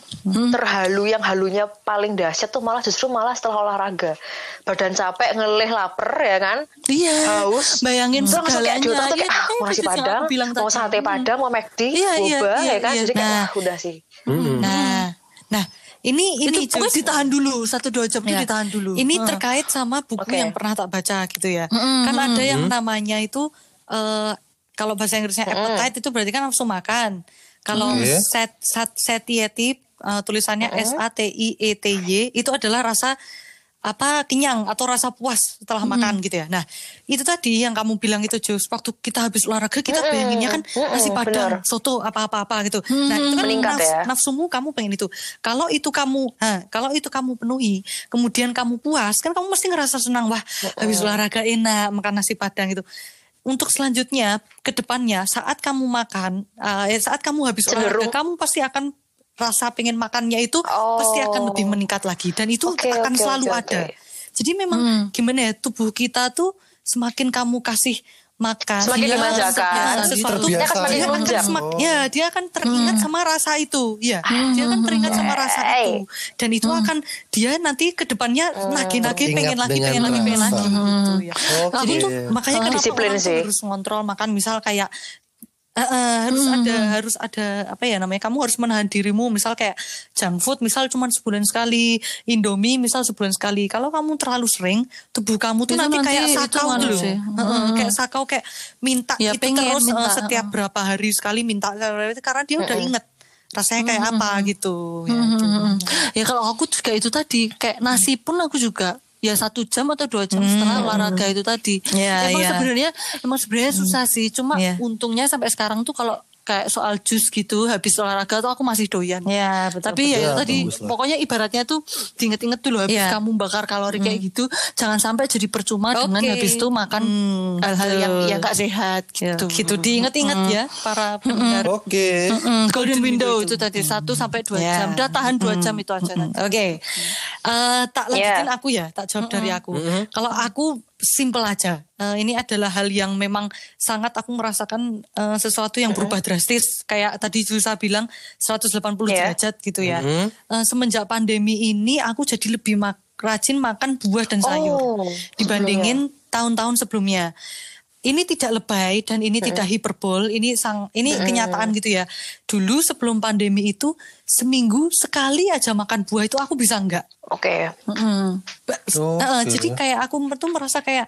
terhalu, yang halunya paling dahsyat tuh malah justru malah setelah olahraga. Badan capek, ngelih, lapar ya kan? Iya. Haus. Bayangin Terus langsung kayak otak tuh kayak, ah, mau nasi padang, mau sate padang, mau McD, Iya, iya, boba iya, ya kan? iya. Jadi kayak, Nah. wah udah sih. nah nah ini ini itu pokoknya ditahan dulu satu dua jam itu Ya. ditahan dulu. Ini terkait sama buku Oke. yang pernah tak baca gitu ya. Kan ada yang namanya itu eh, kalau bahasa Inggrisnya appetite itu berarti kan nafsu makan. Kalau Oke. sat, sat, satiety eh, tulisannya S A T I E T Y itu adalah rasa apa kenyang atau rasa puas setelah makan gitu ya. Nah, itu tadi yang kamu bilang itu Jus, waktu kita habis olahraga kita Mm-mm. bayanginnya kan Mm-mm, nasi padang, benar. soto apa-apa-apa gitu. Nah, itu kan Meningkat nafs- ya. nafsumu kamu pengen itu. Kalau itu kamu, ha, kalau itu kamu penuhi, kemudian kamu puas, kan kamu mesti ngerasa senang wah habis olahraga enak makan nasi padang gitu. Untuk selanjutnya ke depannya saat kamu makan, eh, saat kamu habis olahraga, Cenderung. kamu pasti akan rasa pengen makannya itu Oh. pasti akan lebih meningkat lagi dan itu Oke, akan oke, selalu oke, ada. oke. Jadi memang gimana ya tubuh kita tuh semakin kamu kasih makan. Semakin dia dimanjakan, sesuatu sesuatu Terbiasa dia akan semakin dia akan semak, Oh. ya dia akan teringat sama rasa itu. Ya dia akan teringat sama rasa Hey. itu. Dan itu akan dia nanti ke depannya nagih-nagih Teringat pengen lagi pengen lagi pengen rasa. lagi gitu ya. Oke. Aku tuh makanya kenapa Disiplin orang sih. harus ngontrol makan. Misal kayak eh, eh, harus ada harus ada apa ya namanya kamu harus menahan dirimu misal kayak junk food misal cuma sebulan sekali indomie misal sebulan sekali. Kalau kamu terlalu sering tubuh kamu tuh Itu nanti, nanti kayak sakau dulu sih. Heeh, kayak sakau kayak minta Ya, itu pengen terus eh, minta, setiap berapa hari sekali minta karena dia udah inget rasanya kayak apa gitu ya, itu. Hmm. Ya kalau aku juga itu tadi kayak nasi pun aku juga ya satu jam atau dua jam setelah olahraga itu tadi. Ya, emang ya. sebenarnya emang sebenarnya susah sih. Cuma Ya. untungnya sampai sekarang tuh kalau kayak soal jus gitu habis olahraga tuh aku masih doyan. Ya, betul, Tapi ya, betul. itu Ya, tadi pokoknya ibaratnya tuh diinget-inget dulu habis Ya. kamu bakar kalori kayak gitu jangan sampai jadi percuma dengan Oke. habis itu makan Hmm, hal-hal yang betul. yang gak sehat Ya, gitu. gitu diinget-inget ya para pendengar Oke. Mm, golden window itu tadi satu sampai dua Ya. jam. Udah tahan dua jam itu aja nanti. Oke, Eh, tak lanjutin Yeah. aku ya, tak jawab dari aku. Kalau aku simple aja, Eh, ini adalah hal yang memang sangat aku merasakan eh, sesuatu yang berubah drastis. Kayak tadi Julsa bilang 180 Yeah. derajat gitu ya. Eh, semenjak pandemi ini aku jadi lebih mak- rajin makan buah dan sayur Oh, dibandingin tahun-tahun sebelumnya. Ini tidak lebay dan ini tidak hiperbol, ini sang ini kenyataan gitu ya. Dulu sebelum pandemi itu seminggu sekali aja makan buah itu aku bisa enggak. Oke. Ba- Oke. eh, jadi kayak aku tuh merasa kayak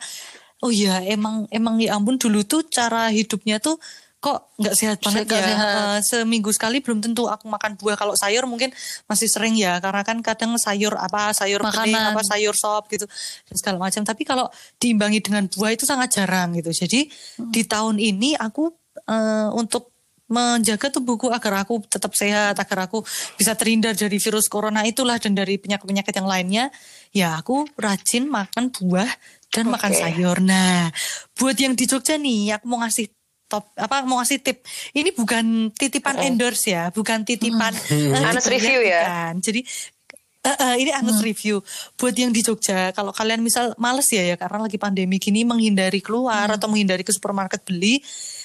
oh ya emang emang ya ampun dulu tuh cara hidupnya tuh kok nggak sehat banget ya sehat. Eh, seminggu sekali belum tentu aku makan buah kalau sayur mungkin masih sering ya karena kan kadang sayur apa sayur bening Makanan. apa sayur sop gitu dan segala macam tapi kalau diimbangi dengan buah itu sangat jarang gitu jadi di tahun ini aku eh, untuk menjaga tubuhku agar aku tetap sehat agar aku bisa terhindar dari virus corona itulah dan dari penyakit-penyakit yang lainnya ya aku rajin makan buah dan makan Oke. sayur nah buat yang di Jogja nih aku mau ngasih top apa mau ngasih tip. Ini bukan titipan endorse ya bukan titipan eh, Honest dibayar, review ya? bukan. jadi eh, eh, ini angus review. Buat yang di Jogja kalau kalian misal males ya ya karena lagi pandemi gini menghindari keluar atau menghindari ke supermarket beli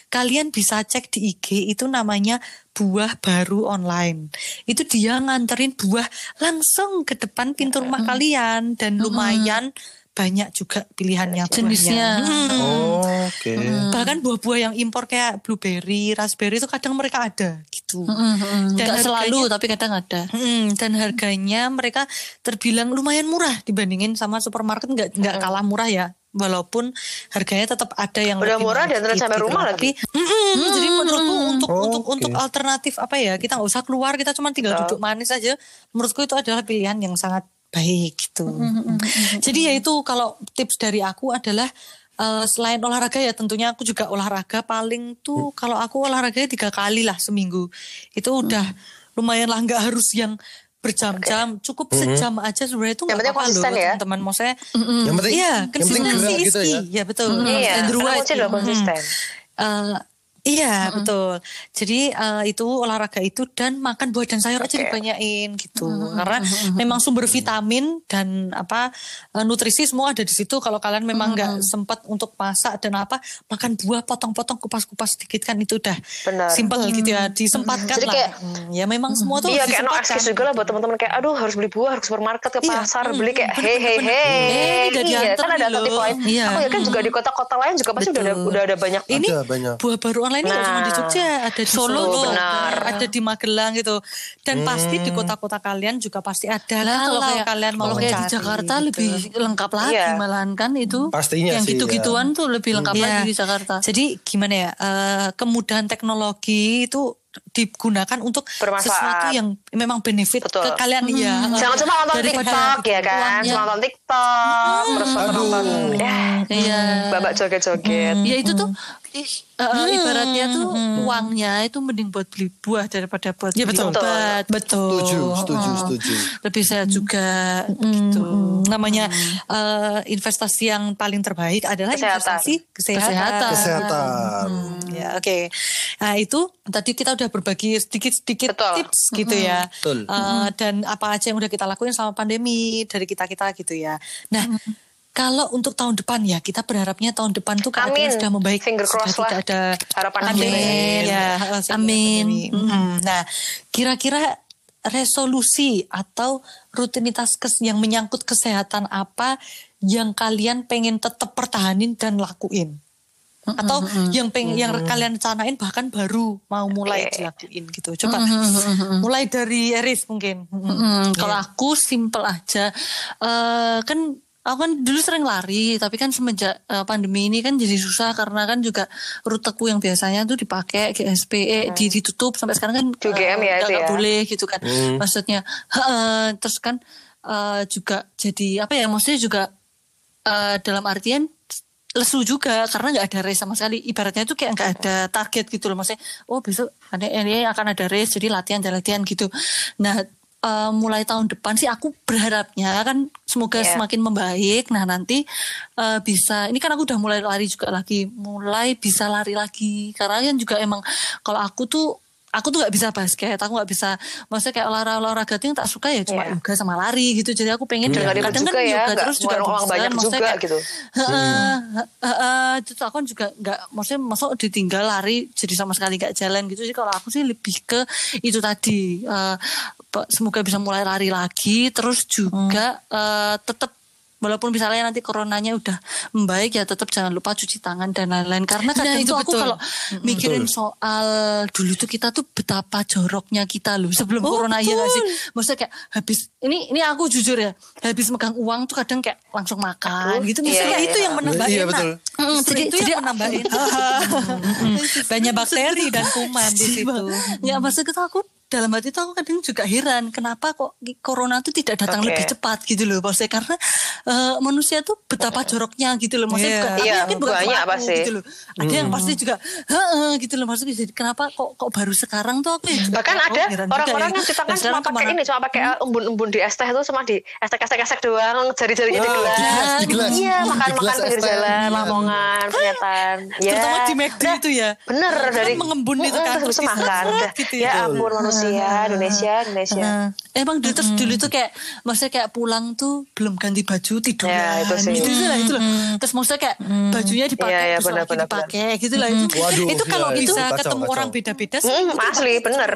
kalian bisa cek di IG itu namanya buah baru online. Itu dia nganterin buah langsung ke depan pintu rumah kalian dan lumayan banyak juga pilihannya buahnya. Jenisnya. Hmm. Oke. Bahkan buah-buah yang impor kayak blueberry, raspberry itu kadang mereka ada gitu. Mm-mm. Dan Nggak selalu harganya- tapi kadang ada. Mm, dan harganya mereka terbilang lumayan murah dibandingin sama supermarket nggak nggak kalah murah ya walaupun harganya tetap ada yang Udah lebih murah dan dikit sampai gitu rumah lagi. Tapi mm-mm, jadi menurutku untuk untuk Oke. untuk alternatif apa ya kita nggak usah keluar kita cuma tinggal duduk manis aja menurutku itu adalah pilihan yang sangat baik gitu. Jadi ya itu kalau tips dari aku adalah eh, selain olahraga ya tentunya aku juga olahraga. Paling tuh kalau aku olahraga tiga kali lah seminggu. Itu udah lumayan lah nggak harus yang berjam-jam. Cukup sejam aja sebenarnya itu nggak apa-apa loh konsisten ya. teman-teman. Maksudnya Yang penting, iya konsistensi gerak is gitu ya. ya betul. Iya, And karena right. kunci adalah Mm-mm. konsisten. Iya betul. Jadi eh, itu olahraga itu dan makan buah dan sayur aja Oke. dibanyain gitu. Karena memang sumber vitamin dan apa eh, nutrisi semua ada di situ. Kalau kalian memang nggak sempat untuk masak dan apa makan buah potong-potong kupas-kupas sedikit kan itu udah Benar. simpel gitu ya disempatkan Jadi lah. kayak- Hmm, ya memang semua tuh Iya kayak no excuse juga lah buat teman-teman kayak aduh harus beli buah harus ke supermarket ke Iya, pasar beli kayak bener, hei hei bener, hei iya diantar kan ada alternatif lain Iya. aku ya kan juga di kota-kota lain juga pasti udah ada udah ada banyak Ini Ada banyak. buah baru ini nggak cuma di Nah. Jogja, ada di Solo, Solo, benar. ada, ada di Magelang gitu. Dan pasti di kota-kota kalian juga pasti ada Lah kalau kalau kayak kalian mau kalau kayak di mencari, Jakarta gitu. lebih lengkap lagi Iya. malahan kan itu. Pastinya yang sih, gitu-gituan tuh lebih lengkap Iya. lagi di Jakarta. Jadi gimana ya? eh, kemudahan teknologi itu digunakan untuk Bermanfaat. sesuatu yang memang benefit Betul. ke kalian ya. jangan cuma nonton TikTok gitu. ya kan uangnya. cuma nonton TikTok terus nonton ya Iya. babak joget-joget Ya itu tuh eh, ibaratnya tuh uangnya itu mending buat beli buah daripada buat Ya beli betul. obat. Betul. Setuju, setuju, setuju. Lebih sehat juga gitu. Hmm, namanya eh, investasi yang paling terbaik adalah Kesehatan. investasi kesehatan. Kesehatan. Kesehatan. Ya, oke. Nah, itu tadi kita udah berbagi sedikit-sedikit tips gitu ya. Betul. Eh, dan apa aja yang udah kita lakuin selama pandemi dari kita-kita gitu ya. Nah, kalau untuk tahun depan ya kita berharapnya tahun depan tuh keadaan Amin. sudah membaik. Finger sudah cross tidak lah. ada Harapan Amin. aja. Ya, Amin. pandemi. Mm. Nah, kira-kira resolusi atau rutinitas kes yang menyangkut kesehatan apa yang kalian pengen tetap pertahanin dan lakuin? Atau yang pengen yang kalian rencanain bahkan baru mau mulai Oke. dilakuin gitu. Coba mulai dari Eris mungkin. Mm, Kalau aku simple aja, Eh kan aku kan dulu sering lari, tapi kan semenjak eh, pandemi ini kan jadi susah karena kan juga ruteku yang biasanya tuh dipakai GSP, eh, di, ditutup sampai sekarang kan UGM ya nggak- itu nggak ya? boleh gitu kan. Maksudnya, heeh, terus kan eh, juga jadi apa ya? Maksudnya juga eh, dalam artian lesu juga karena nggak ada race sama sekali ibaratnya itu kayak nggak ada target gitu loh maksudnya oh besok ada ini akan ada race jadi latihan dan latihan gitu nah eh, mulai tahun depan sih aku berharapnya kan semoga Iya. semakin membaik. Nah nanti eh, bisa ini kan aku udah mulai lari juga lagi. Mulai bisa lari lagi. Karena kan juga emang kalau aku tuh aku tuh nggak bisa basket aku nggak bisa maksudnya kayak olahraga olahraga yang tak suka ya cuma Iya. yoga sama lari gitu. Jadi aku pengen Dan nggak ribet kadang juga ya, yoga terus juga uang banyak maksudnya juga kayak- gitu. Heeh, heeh, terus aku juga nggak maksudnya masuk ditinggal lari jadi sama sekali nggak jalan gitu. Jadi kalau aku sih lebih ke itu tadi eh, pe- semoga bisa mulai lari lagi. Terus juga eh, tetap walaupun misalnya nanti coronanya udah membaik ya tetap jangan lupa cuci tangan dan lain-lain karena kadang itu tuh aku betul. kalau mikirin soal dulu tuh kita tuh betapa joroknya kita loh sebelum Oh, corona ya nggak sih maksudnya kayak habis ini ini aku jujur ya habis megang uang tuh kadang kayak langsung makan gitu Iya, misalnya iya, itu iya. yang Iya, enak. betul. Mm, Justru jadi- itu jadi- yang menambah enak. Banyak bakteri dan kuman di situ. Ya maksud itu aku dalam hati itu aku kadang juga heran kenapa kok corona itu tidak datang Oke. lebih cepat gitu loh maksudnya karena eh, manusia tuh betapa joroknya gitu loh maksudnya Iya. bukan, aku Iya, yakin bukan banyak aku pasti. gitu loh ada yang pasti juga "Heeh," gitu loh maksudnya jadi kenapa kok kok baru sekarang tuh aku ya Bahkan ada oh, juga orang-orang ya. yang kita kan cuma pakai ini, cuma pakai uh, embun-embun di es teh itu cuma di estek estek estek doang, jari-jarinya di Oh, gelas. di gelas. Iya, Di makan-makan pinggir es teh. jalan, Iya. lamongan, penyetan. Ya. Terutama di McD Udah, itu ya. Bener Kan dari mengembun itu kan, terus bisa terus makan. bisa- Udah. gitu ya ya. manusia, Indonesia, Indonesia. Heeh. Emang dulu terus dulu tuh kayak maksudnya kayak pulang tuh belum ganti baju tidur Ya, itu sih. gitu lah itu loh. Terus maksudnya kayak bajunya dipakai Iya, iya, besok benar, lagi benar, dipakai gitu lah itu. Waduh, itu kalau iya, bisa kacau, ketemu kacau. orang beda-beda sih. Mm, asli, bener.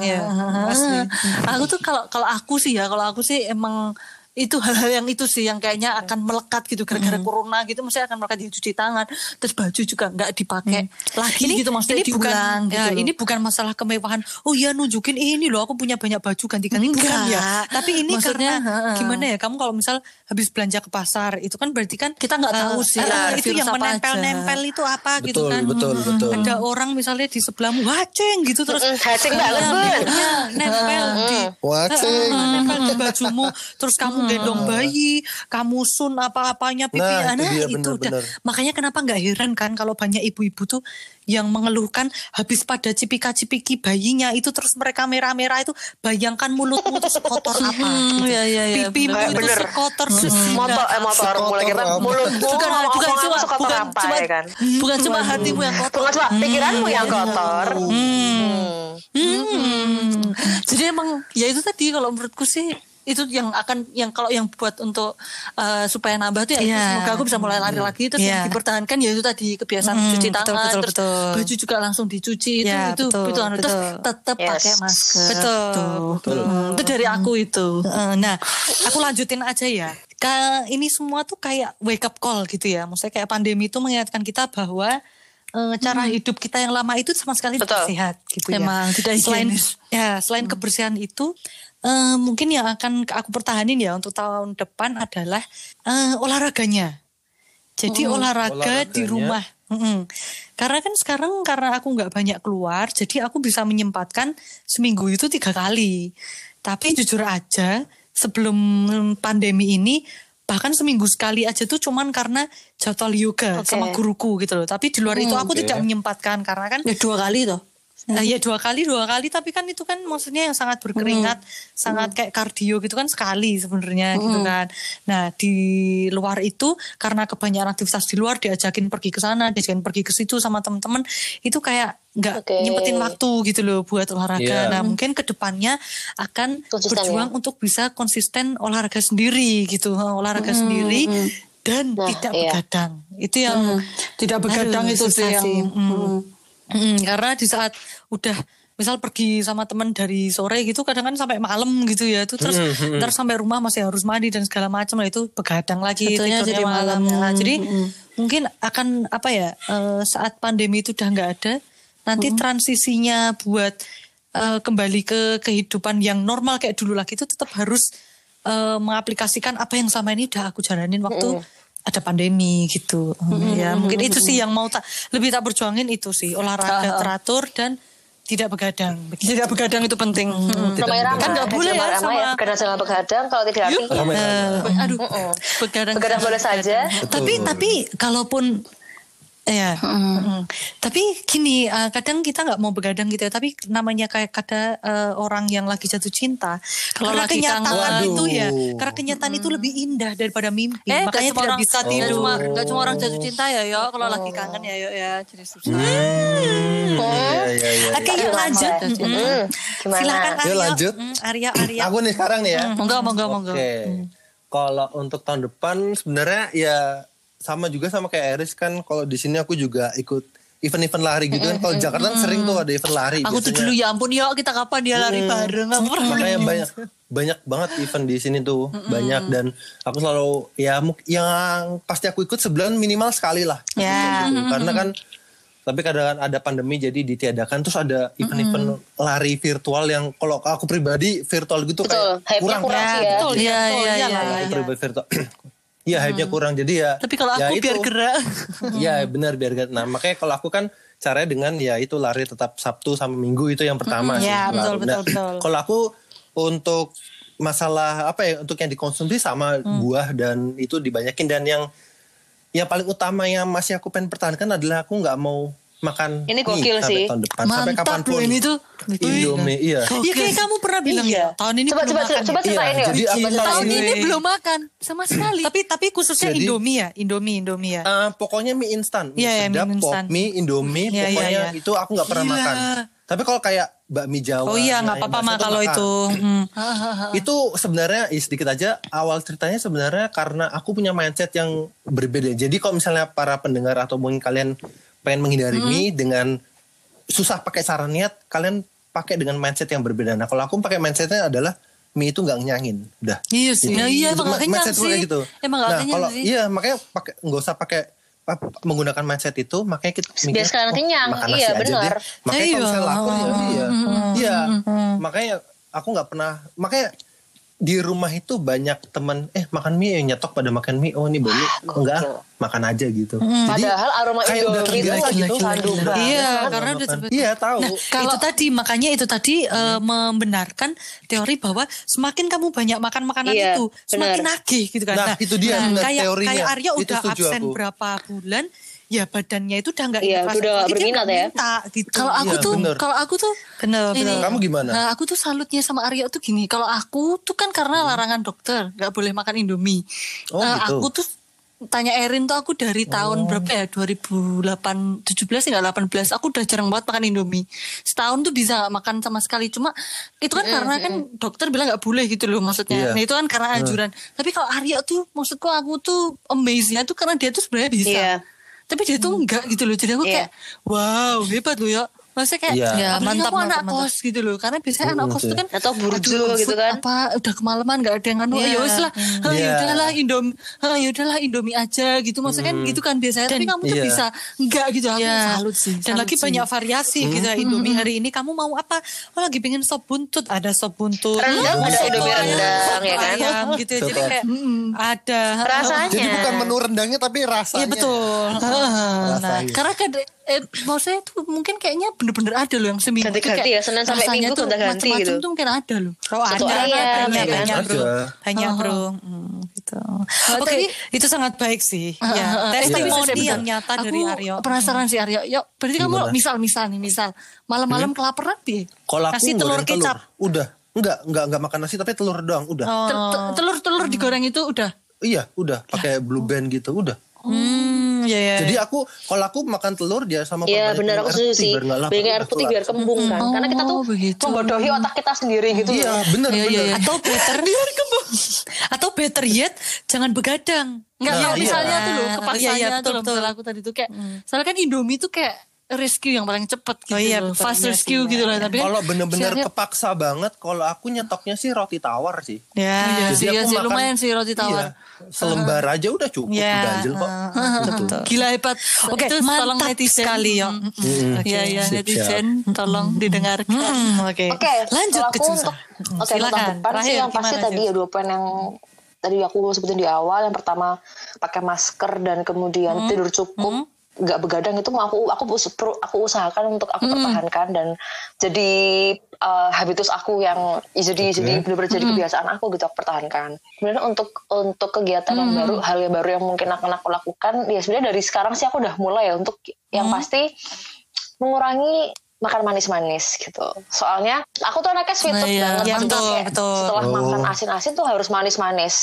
Ya, asli. aku tuh kalau kalau aku sih ya kalau aku sih emang itu hal-hal yang itu sih yang kayaknya akan melekat gitu gara-gara corona gitu maksudnya akan melekat di cuci tangan terus baju juga nggak dipakai lagi ini gitu maksudnya ini bukan diulang gitu ya, ini bukan masalah kemewahan. Oh iya nunjukin ini loh aku punya banyak baju ganti-ganti bukan Enggak. ya. Tapi ini Maksudnya, karena gimana ya kamu kalau misal habis belanja ke pasar itu kan berarti kan Kita nggak eh, tahu sih, eh, ada itu virus yang menempel-nempel itu apa gitu Betul, kan. betul, betul. Ada orang misalnya di sebelahmu waceng gitu terus Mm, hacing mbak lembut. Ya, nempel di Wacing. Heeh, nempel di bajumu terus kamu gendong bayi kamu sun apa-apanya pipi Nah, itu nah, dia, itu udah benar-benar. makanya kenapa nggak heran kan kalau banyak ibu-ibu tuh yang mengeluhkan habis pada cipika-cipiki bayinya itu terus mereka merah-merah itu bayangkan mulutmu tuh sekotor apa Hmm, gitu. iya, iya, iya, pipimu benar. itu Bener. sekotor sesina Motor, eh, motor mulai kita mulutmu bukan bukan cuma bukan apa cuma ya kan. bukan cuma hatimu yang kotor Bukan cuma pikiranmu yang kotor. Hmm. Hmm. Jadi emang ya itu tadi kalau menurutku sih itu yang akan yang kalau yang buat untuk uh, supaya nambah tuh ya Iya. semoga aku bisa mulai lari lagi terus Iya. yang dipertahankan ya itu tadi kebiasaan Hmm, cuci betul, tangan betul, terus betul. baju juga langsung dicuci itu Ya, itu betul, itu anu. terus betul. tetap Yes. pakai masker Betul, Tuh. Hmm, itu dari aku itu Eh, Nah, aku lanjutin aja ya. Ka- ini semua tuh kayak wake up call gitu ya. Maksudnya kayak pandemi itu mengingatkan kita bahwa eh, cara hidup kita yang lama itu sama sekali tidak Betul. sehat gitu Emang, ya. tidak selain ya selain kebersihan itu eh, mungkin yang akan aku pertahanin ya untuk tahun depan adalah eh, olahraganya. Jadi olahraga di rumah. Mm-mm. Karena kan sekarang karena aku nggak banyak keluar, jadi aku bisa menyempatkan seminggu itu tiga kali. Tapi jujur aja sebelum pandemi ini bahkan seminggu sekali aja tuh cuman karena jadwal yoga Oke. sama guruku gitu loh. Tapi di luar itu aku Oke. tidak menyempatkan karena kan ya dua kali toh Uh, ya dua kali dua kali tapi kan itu kan maksudnya yang sangat berkeringat sangat kayak kardio gitu kan sekali sebenarnya gitu kan nah di luar itu karena kebanyakan aktivitas di luar diajakin pergi ke sana diajakin pergi ke situ sama teman-teman itu kayak nggak Oke. nyempetin waktu gitu loh buat olahraga Iya. nah mungkin ke depannya akan Konsisten berjuang ya? untuk bisa konsisten olahraga sendiri gitu olahraga sendiri dan Nah, tidak iya. begadang itu yang Tidak begadang Aduh, itu sih yang. Mm. Mm. Karena di saat udah misal pergi sama teman dari sore gitu kadang kan sampai malam gitu ya tuh terus ntar sampai rumah masih harus mandi dan segala macam nah itu begadang lagi Betulnya tidurnya jadi malam malam. Nah, jadi mungkin akan apa ya eh, saat pandemi itu udah nggak ada nanti transisinya buat eh, kembali ke kehidupan yang normal kayak dulu lagi itu tetap harus eh, mengaplikasikan apa yang sama ini udah aku jalanin waktu ada pandemi gitu ya mungkin itu sih yang mau tak lebih tak berjuangin itu sih olahraga teratur dan tidak begadang begitu. Tidak begadang itu penting. Mm. Ramai ramai. Kan nggak boleh ya sama- ya. Begadang jangan begadang. Kalau tidak rapi, Ramai Eh, Aduh, begadang. begadang boleh saja. tapi tapi kalaupun ya mm. tapi gini eh, kadang kita nggak mau begadang gitu ya tapi namanya kayak kata eh, orang yang lagi jatuh cinta Kalau karena lagi kenyataan kangen. itu ya karena kenyataan itu lebih indah daripada mimpi Eh, makanya tidak orang, bisa tidur cuma nggak cuma orang jatuh cinta ya, yo. Kalau lagi kangen ya, yo ya. Jadi susah. Iya, iya, iya. Oke yuk lanjut Hmm, silakan Aryo Yuk, lanjut. Mm, Arya Arya Aku nih sekarang nih ya. Monggo, monggo, monggo. Oke. Kalau untuk tahun depan sebenarnya ya sama juga sama kayak Eris kan kalau di sini aku juga ikut event-event lari gitu kan. Kalau Jakarta kan sering tuh ada event lari. Aku tuh biasanya. dulu ya ampun yo kita kapan dia lari bareng aku pernah. makanya banyak banyak banget event di sini tuh banyak dan aku selalu ya yang pasti aku ikut sebulan minimal sekali lah Ya. Gitu. karena kan tapi kadang ada pandemi jadi ditiadakan terus ada event-event lari virtual yang kalau aku pribadi virtual gitu Betul, kayak kurang kurang sih ya. betul Iya, iya iya, iya iya, lah, aku iya. pribadi virtual Iya, hype-nya kurang jadi ya. Tapi kalau ya aku itu. biar gerak. Iya, benar biar gerak. Nah, makanya kalau aku kan caranya dengan ya itu lari tetap Sabtu sama Minggu itu yang pertama sih. Iya, betul, Lari. betul, Nah, betul. Kalau aku untuk masalah apa ya untuk yang dikonsumsi sama Hmm. buah dan itu dibanyakin dan yang yang paling utama yang masih aku pengen pertahankan adalah aku nggak mau makan Ini mie gokil sampai sih. tahun depan sampai Mantap kapan pun. loh ini tuh. Indomie, iya. Ya kayak kamu pernah bilang Iya. ya tahun ini Coba belum coba makan. coba ya? ceritain Iya, ya. jadi ceritain. Tahun Ini- ini belum makan sama sekali. Tapi tapi khususnya Jadi- Indomie ya, Indomie Indomie ya. Eh, pokoknya mie instan, mie Iya, iya, sedap, mie pop instan. mie, Indomie, Iya, iya, pokoknya iya. itu aku nggak pernah Gila. makan. Tapi kalau kayak bakmi Jawa, Oh iya nggak apa-apa bahasa mah kalau makan. itu. Hmm. Itu sebenarnya ya sedikit aja awal ceritanya sebenarnya karena aku punya mindset yang berbeda. Jadi kalau misalnya para pendengar atau mungkin kalian pengen menghindari Hmm. mie dengan susah pakai saran niat, kalian pakai dengan mindset yang berbeda. Nah kalau aku pakai mindsetnya adalah mie itu nggak ngenyangin, udah. Iya sih. Jadi, Nah, iya itu emang gak ma- kenyang sih. gitu. Emang gak nah, kalau sih. iya makanya pakai nggak usah pakai menggunakan mindset itu makanya kita Biar mikir, sekalian oh, kenyang. makan Iya, benar. deh. makanya Iya. kalau misalnya lapar ya iya iya makanya aku nggak pernah makanya di rumah itu banyak teman eh makan mie ya nyetok pada makan mie oh ini bolu enggak makan aja gitu jadi Padahal aroma kayak udah Indomie itu lagi gitu. banget. Iya, banget. karena udah Makan. terbiasa. iya tahu Nah, itu tadi makanya itu tadi eh, membenarkan teori bahwa semakin kamu banyak makan makanan Iya, itu, semakin nagih gitu kan. Nah, itu dia, benar, kayak teorinya. kayak Arya Itu udah absen aku. berapa bulan, ya badannya itu udah nggak Iya, udah berminat ya. minta, gitu. Kalau aku Iya, tuh, bener. kalau aku tuh bener, ini. bener. Kamu gimana? Nah, aku tuh salutnya sama Arya tuh gini. Kalau aku tuh kan karena larangan dokter, nggak boleh makan Indomie. Oh, Eh, gitu. Aku tuh tanya Erin tuh aku dari tahun berapa ya 2008 17 ya nggak 18 aku udah jarang banget makan Indomie setahun tuh bisa nggak makan sama sekali cuma itu kan karena kan dokter bilang nggak boleh gitu loh maksudnya Iya. nah itu kan karena anjuran tapi kalau Arya tuh maksudku aku tuh amazingnya tuh karena dia tuh sebenarnya bisa Iya. Tapi dia tuh enggak gitu loh. Jadi aku Iya. kayak wow hebat loh ya maksudnya kayak Iya. Ya, mantap, aku mantap, anak mantap. kos gitu loh karena biasanya anak Mm, kos tuh kan Atau burjo gitu kan. apa udah kemalaman nggak ada yang anu Iya. ya wes lah ah, Iya. ya udahlah indomie ya udahlah indomie aja gitu maksudnya kan gitu kan biasanya tapi kamu tuh Iya. bisa enggak gitu aku Ya. salut sih Dan salut lagi sih. banyak variasi gitu ya Indomie hari ini kamu mau apa? Oh lagi pengen sop buntut, ada sop buntut. Rendang, Hmm, ada Indomie rendang, ya kan? ayam gitu ya. Jadi kayak ada Rasanya. jadi bukan menu rendangnya tapi rasanya Iya betul. nah, karena kan eh, maksudnya tuh mungkin kayaknya bener-bener ada loh yang seminggu tuh Ganti-ganti kayak ya, Senin sampai Minggu tuh gonta-ganti macam-macam gitu. tuh mungkin ada loh Oh ada, ayam, banyak, ya kan? banyak bro, Ada. banyak bro. Hmm, gitu. Oke, itu sangat baik sih. ya, Eh, tapi testimoni sebentar. yang nyata Aku dari Aryo. penasaran sih Aryo. Yuk, berarti kamu misal misal nih misal malam-malam kelaparan piye? Kalau aku Kasih telur kecap. Udah. Enggak, enggak, enggak makan nasi tapi telur doang, udah. Tel- tel- Telur-telur digoreng itu udah. Iya, udah. Pakai blue band gitu, udah. Hmm, ya ya. Jadi aku kalau aku makan telur dia sama Iya benar aku setuju putih sih. biar Biar air putih biar kembung kan. Karena kita tuh Oh, begitu. membodohi otak kita sendiri gitu Iya, bener Iya, bener. iya, atau better atau better yet jangan begadang. Enggak, Nah, kalau iya. misalnya tuh loh, Iya, kepaksanya iya, tuh betul, aku tadi tuh kayak, soalnya kan Indomie tuh kayak rescue yang paling cepet gitu Oh iya, loh. betul, fast iya rescue sih, gitu iya. loh. Tapi Kalau bener-bener kepaksa banget, kalau aku nyetoknya sih roti tawar sih. Ya. Iya Jadi sih, iya aku sih, makan- lumayan sih roti tawar. Iya, selembar aja udah cukup, Ya, udah anjel kok. uh, betul. Gila hebat. Oke, Itu tolong mantap netizen. sekali, yo. Mm, mm. Mm, oke. Iya, iya, Sip, netizen tolong didengarkan. Hmm, Oke. Oke, Lanjut kalau ke aku Jusa. untuk Hmm, oke untuk Silakan. Terakhir, yang pasti gimana, tadi ya dua poin yang tadi aku sebutin di awal. Yang pertama pakai masker dan kemudian Hmm. tidur cukup. Nggak begadang itu aku aku aku usahakan untuk aku pertahankan dan jadi uh, habitus aku yang jadi jadi benar-benar jadi kebiasaan aku gitu aku pertahankan. Kemudian untuk untuk kegiatan yang baru hal yang baru yang mungkin akan aku lakukan ya sebenarnya dari sekarang sih aku udah mulai ya untuk yang pasti mengurangi makan manis-manis gitu. Soalnya aku tuh anaknya sweet Nah, tooth iya. banget. Iya, Maksudnya betul, kayak betul. Setelah Oh. makan asin-asin tuh harus manis-manis.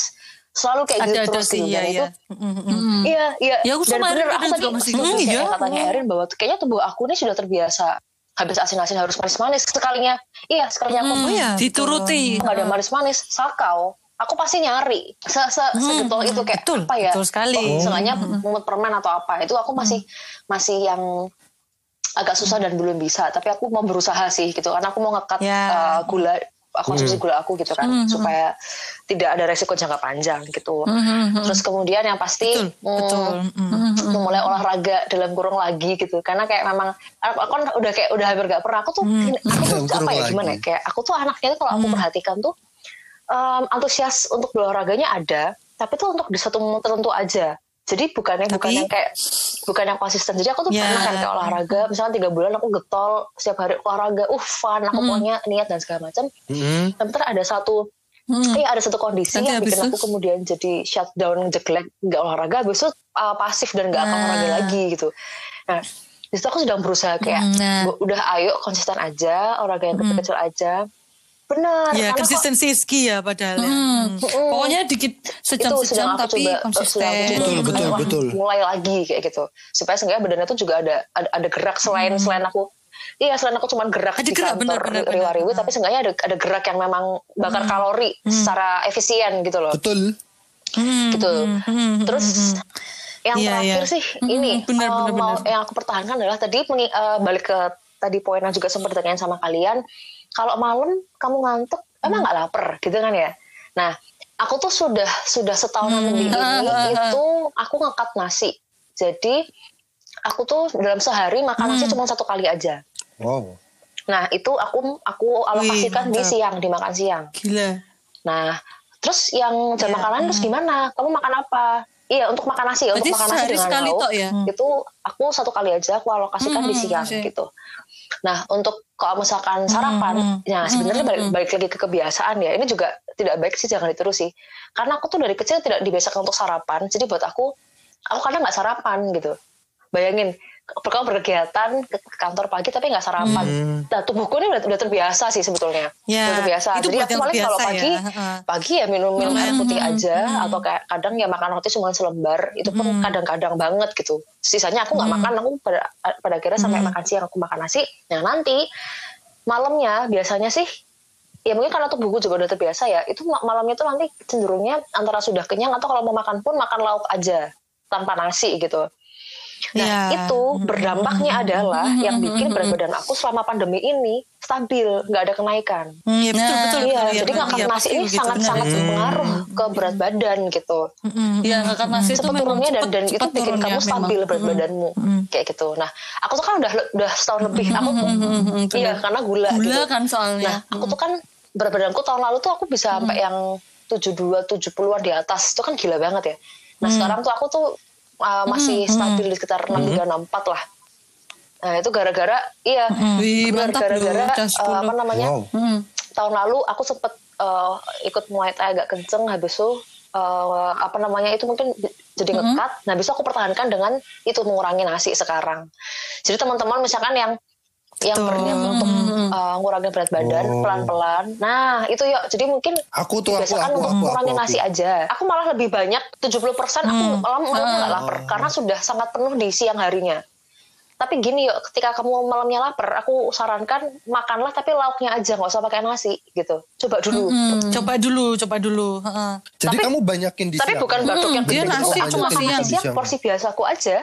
Selalu kayak gitu Ada ada terus sih gitu. ya Dan ya. itu Mm. Iya, iya. Ya, aku Dan sama bener, Erin aku tadi juga masih gitu. sih Hmm, iya. katanya Erin bahwa tuh kayaknya tubuh aku ini sudah terbiasa habis asin-asin harus manis-manis. Sekalinya, iya sekalinya aku Oh ya. Dituruti. nggak ada manis-manis, sakau. Aku pasti nyari se se segetol itu kayak betul, apa ya? betul sekali. Oh, Seenggaknya mumut permen atau apa itu aku masih masih yang agak susah dan belum bisa. Tapi aku mau berusaha sih gitu karena aku mau ngekat Ya. uh, gula konsumsi gula aku gitu kan supaya tidak ada resiko jangka panjang gitu. Terus kemudian yang pasti Betul, mm, betul. Mm. memulai olahraga dalam kurung lagi gitu karena kayak memang aku, aku kan udah kayak udah hampir gak pernah aku tuh Hmm. aku tuh apa kurung ya lagi. gimana ya kayak aku tuh anaknya tuh kalau aku perhatikan tuh em, antusias untuk berolahraganya ada tapi tuh untuk di satu momen tertentu aja jadi bukannya bukan Tapi- yang kayak bukan yang konsisten jadi aku tuh Ya. pernah kan kayak olahraga misalnya tiga bulan aku getol setiap hari olahraga uh fun aku Hmm. pokoknya niat dan segala macam Mm-mm. tapi ada satu Iya ada satu kondisi Nanti yang bikin itu- aku kemudian jadi shutdown jeglek nggak olahraga habis itu uh, pasif dan nggak akan Nah. olahraga lagi gitu. Nah di situ aku sedang berusaha kayak Nah. "Bu, udah ayo konsisten aja olahraga yang kecil-kecil aja. Benar. Ya, kok konsistensi is key ya padahal. ya. Hmm. Mm. Pokoknya dikit itu sejam-sejam sedang aku tapi coba konsisten. coba Betul, betul, wah, betul. mulai lagi kayak gitu supaya seenggaknya badannya tuh juga ada ada, ada gerak selain selain aku Iya selain aku cuma gerak Hmm. Ada di gerak, kantor riwa-riwi tapi seenggaknya ada ada gerak yang memang bakar kalori secara efisien gitu loh Betul. Hmm, gitu. hmm, hmm, Terus yang Iya, terakhir iya. sih ini benar, eh, benar, mau benar. yang aku pertahankan adalah tadi eh, balik ke tadi poin yang juga sempat ditanyain sama kalian. Kalau malam kamu ngantuk emang nggak lapar gitu kan ya. Nah aku tuh sudah sudah setahunan lebih ini itu aku ngangkat nasi. Jadi aku tuh dalam sehari makan nasi cuma satu kali aja. Wow. Nah itu aku aku alokasikan di mantap. siang di makan siang. Gila. Nah, terus yang jam Iya. makanan terus gimana? Kamu makan apa? Iya, untuk makan nasi, Berarti untuk makan nasi dengan lauk. tok ya? Itu aku satu kali aja aku alokasikan di Hmm, siang oke. gitu. Nah, untuk kalau misalkan sarapan, ya sebenarnya balik, balik lagi ke kebiasaan ya. Ini juga tidak baik sih, jangan diterusi. Karena aku tuh dari kecil tidak dibiasakan untuk sarapan. Jadi buat aku, aku kadang nggak sarapan gitu. Bayangin, kamu berkegiatan ke kantor pagi tapi nggak sarapan. Nah, tubuhku ini udah, udah terbiasa sih sebetulnya. Ya, udah terbiasa. itu Jadi aku paling kalau pagi, ya, pagi ya minum minum air putih aja atau kayak kadang ya makan roti cuma selembar itu pun kadang-kadang banget gitu. Sisanya aku nggak makan aku pada pada akhirnya sampai makan siang aku makan nasi. Nah nanti malamnya biasanya sih ya mungkin karena tubuhku juga udah terbiasa ya itu ma- malamnya tuh nanti cenderungnya antara sudah kenyang atau kalau mau makan pun makan lauk aja tanpa nasi gitu Nah, Ya. itu berdampaknya adalah yang bikin berat badan aku selama pandemi ini stabil, nggak ada kenaikan. Hmm, ya betul Nah, betul. Iya, betul, ya, jadi ngangkat iya, nasi ini begitu, sangat-sangat benar. berpengaruh ke berat badan gitu. Iya, ngangkat nasi itu memang turunnya dan cepet, dan itu cepet bikin turunnya kamu stabil memang. berat badanmu kayak gitu. Nah, aku tuh kan udah udah setahun lebih. Aku tuh iya karena gula. Gula gitu. kan soalnya. Nah, aku tuh kan berat badanku tahun lalu tuh aku bisa sampai yang 72 70-an di atas. Itu kan gila banget ya. Nah, sekarang tuh aku tuh uh, masih stabil di sekitar 63 64 lah. Nah, itu gara-gara iya, Wih, benar mantap loh, gara-gara udah uh, apa 10. namanya? Wow. Hmm. tahun lalu aku sempet uh, ikut Muay Thai agak kenceng habis itu uh, apa namanya itu mungkin jadi ngekat. Nah, bisa aku pertahankan dengan itu mengurangi nasi sekarang. Jadi teman-teman misalkan yang yang berniat untuk uh, ngurangin berat badan Oh. pelan-pelan. Nah, itu ya. Jadi mungkin Aku tuh aku biasakan aku untuk aku mengurangi aku. nasi aku. aja. Aku malah lebih banyak 70% aku malam malamnya nggak lapar karena sudah sangat penuh di siang harinya. Tapi gini yuk, ketika kamu malamnya lapar, aku sarankan makanlah tapi lauknya aja, nggak usah pakai nasi gitu. Coba dulu. Coba dulu, coba dulu. Heeh. Jadi Tapi- kamu banyakin di Tapi siang. bukan batuk yang dia gede nasi Aku cuma makan siang. nasi siang porsi biasaku aja.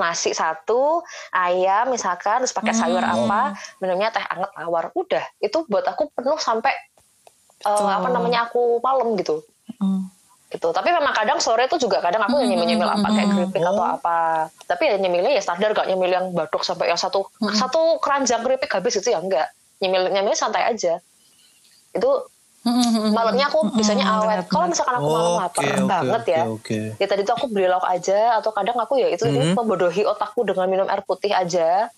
Nasi satu, ayam misalkan, terus pakai sayur apa, minumnya teh anget tawar. Udah, itu buat aku penuh sampai uh, apa namanya aku malam gitu. Mm. gitu. Tapi memang kadang sore itu juga kadang aku nyemil-nyemil apa kayak keripik atau apa. Tapi ya nyemilnya ya standar gak nyemil yang batuk sampai yang satu satu keranjang keripik habis itu ya enggak. Nyemil nyemil santai aja. Itu malamnya aku biasanya awet. Kalau misalkan aku malam lapar oke, banget oke, ya. oke. Ya tadi tuh aku beli lauk aja atau kadang aku ya itu Hmm. membodohi otakku dengan minum air putih aja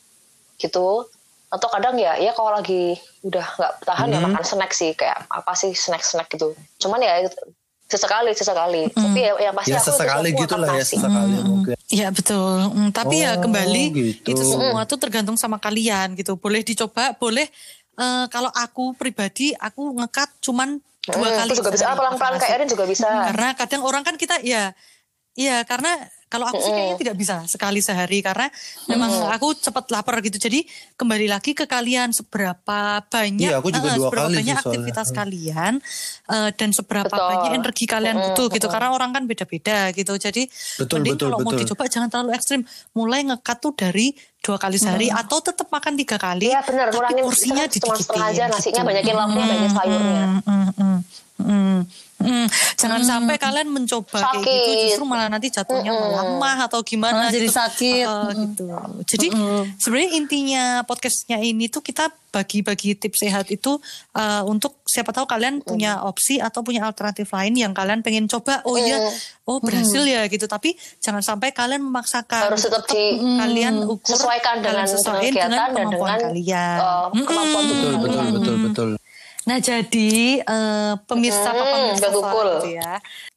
gitu. Atau kadang ya ya kalau lagi udah nggak tahan ya Hmm. makan snack sih kayak apa sih snack-snack gitu. Cuman ya itu- sesekali sesekali. Tapi ya yang pasti Ya aku sesekali aku gitu lah ya sesekali mungkin. Iya betul. Mm, tapi ya Oh, kembali gitu. itu semua tuh tergantung sama kalian gitu. Boleh dicoba, boleh. Eh, kalau aku pribadi, aku ngekat cuman dua Hmm, kali. itu juga bisa. pelan-pelan kayak. Erin juga bisa. Karena kadang orang kan kita ya, ya karena kalau aku sih kayaknya tidak bisa sekali sehari karena memang aku cepat lapar gitu. Jadi kembali lagi ke kalian seberapa banyak, Iya, aku juga eh, dua seberapa kali banyak sih soalnya. aktivitas kalian eh, dan seberapa Betul. banyak energi kalian butuh gitu. Karena orang kan beda-beda gitu. Jadi Betul, mending betul, kalau mau betul. dicoba jangan terlalu ekstrim. Mulai ngekat tuh dari dua kali sehari atau tetap makan tiga kali. Iya benar, tapi ngurangin porsinya cuma setengah aja nasinya gitu. banyakin lauknya banyakin sayurnya. Mm, mm, mm, mm, mm. Jangan sampai kalian mencoba kayak gitu Sakit. justru malah nanti jatuhnya malah mah atau gimana Malah jadi gitu. sakit. Eh, gitu. Jadi sebenarnya intinya podcastnya ini tuh kita bagi-bagi tips sehat itu eh, untuk siapa tahu kalian punya opsi atau punya alternatif lain yang kalian pengen coba. Oh iya, oh berhasil ya gitu. Tapi jangan sampai kalian memaksakan. Harus tetap di- kalian ukur sesuaikan dengan, kalian dengan dan kemampuan dengan kalian. uh, kemampuan tubuh Betul, betul, kalian. betul, betul. Nah jadi eh, pemirsa Hmm, pemirsa gukul. gitu ya.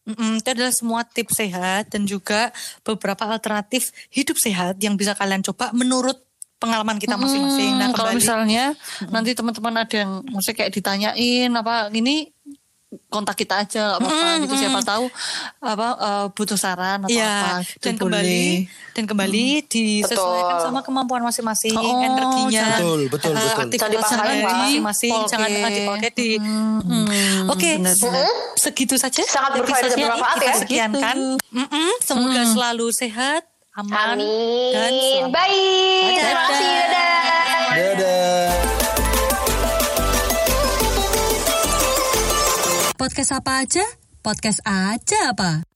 Mm-mm, itu adalah semua tips sehat dan juga beberapa alternatif hidup sehat yang bisa kalian coba menurut pengalaman kita masing-masing. Nah Hmm, kalau kembali misalnya nanti teman-teman ada yang maksudnya kayak ditanyain apa ini kontak kita aja nggak apa-apa gitu siapa tahu apa eh, butuh saran atau Iya, apa gitu dan kembali boleh. dan kembali disesuaikan Betul. sama kemampuan masing-masing, Oh, energinya, jangan- Betul, betul, eh, betul. Jangan aktivitas masing-masing, Oke. jangan eh, dipakai di. Oke, segitu saja. Sangat berfaedah dan episode bermanfaat kita ya. sekiankan. Mm-mm, semoga selalu sehat, aman, dan Amin. selamat. Baik. Terima kasih. Dadah. Dadah. Podcast apa aja? Podcast aja apa?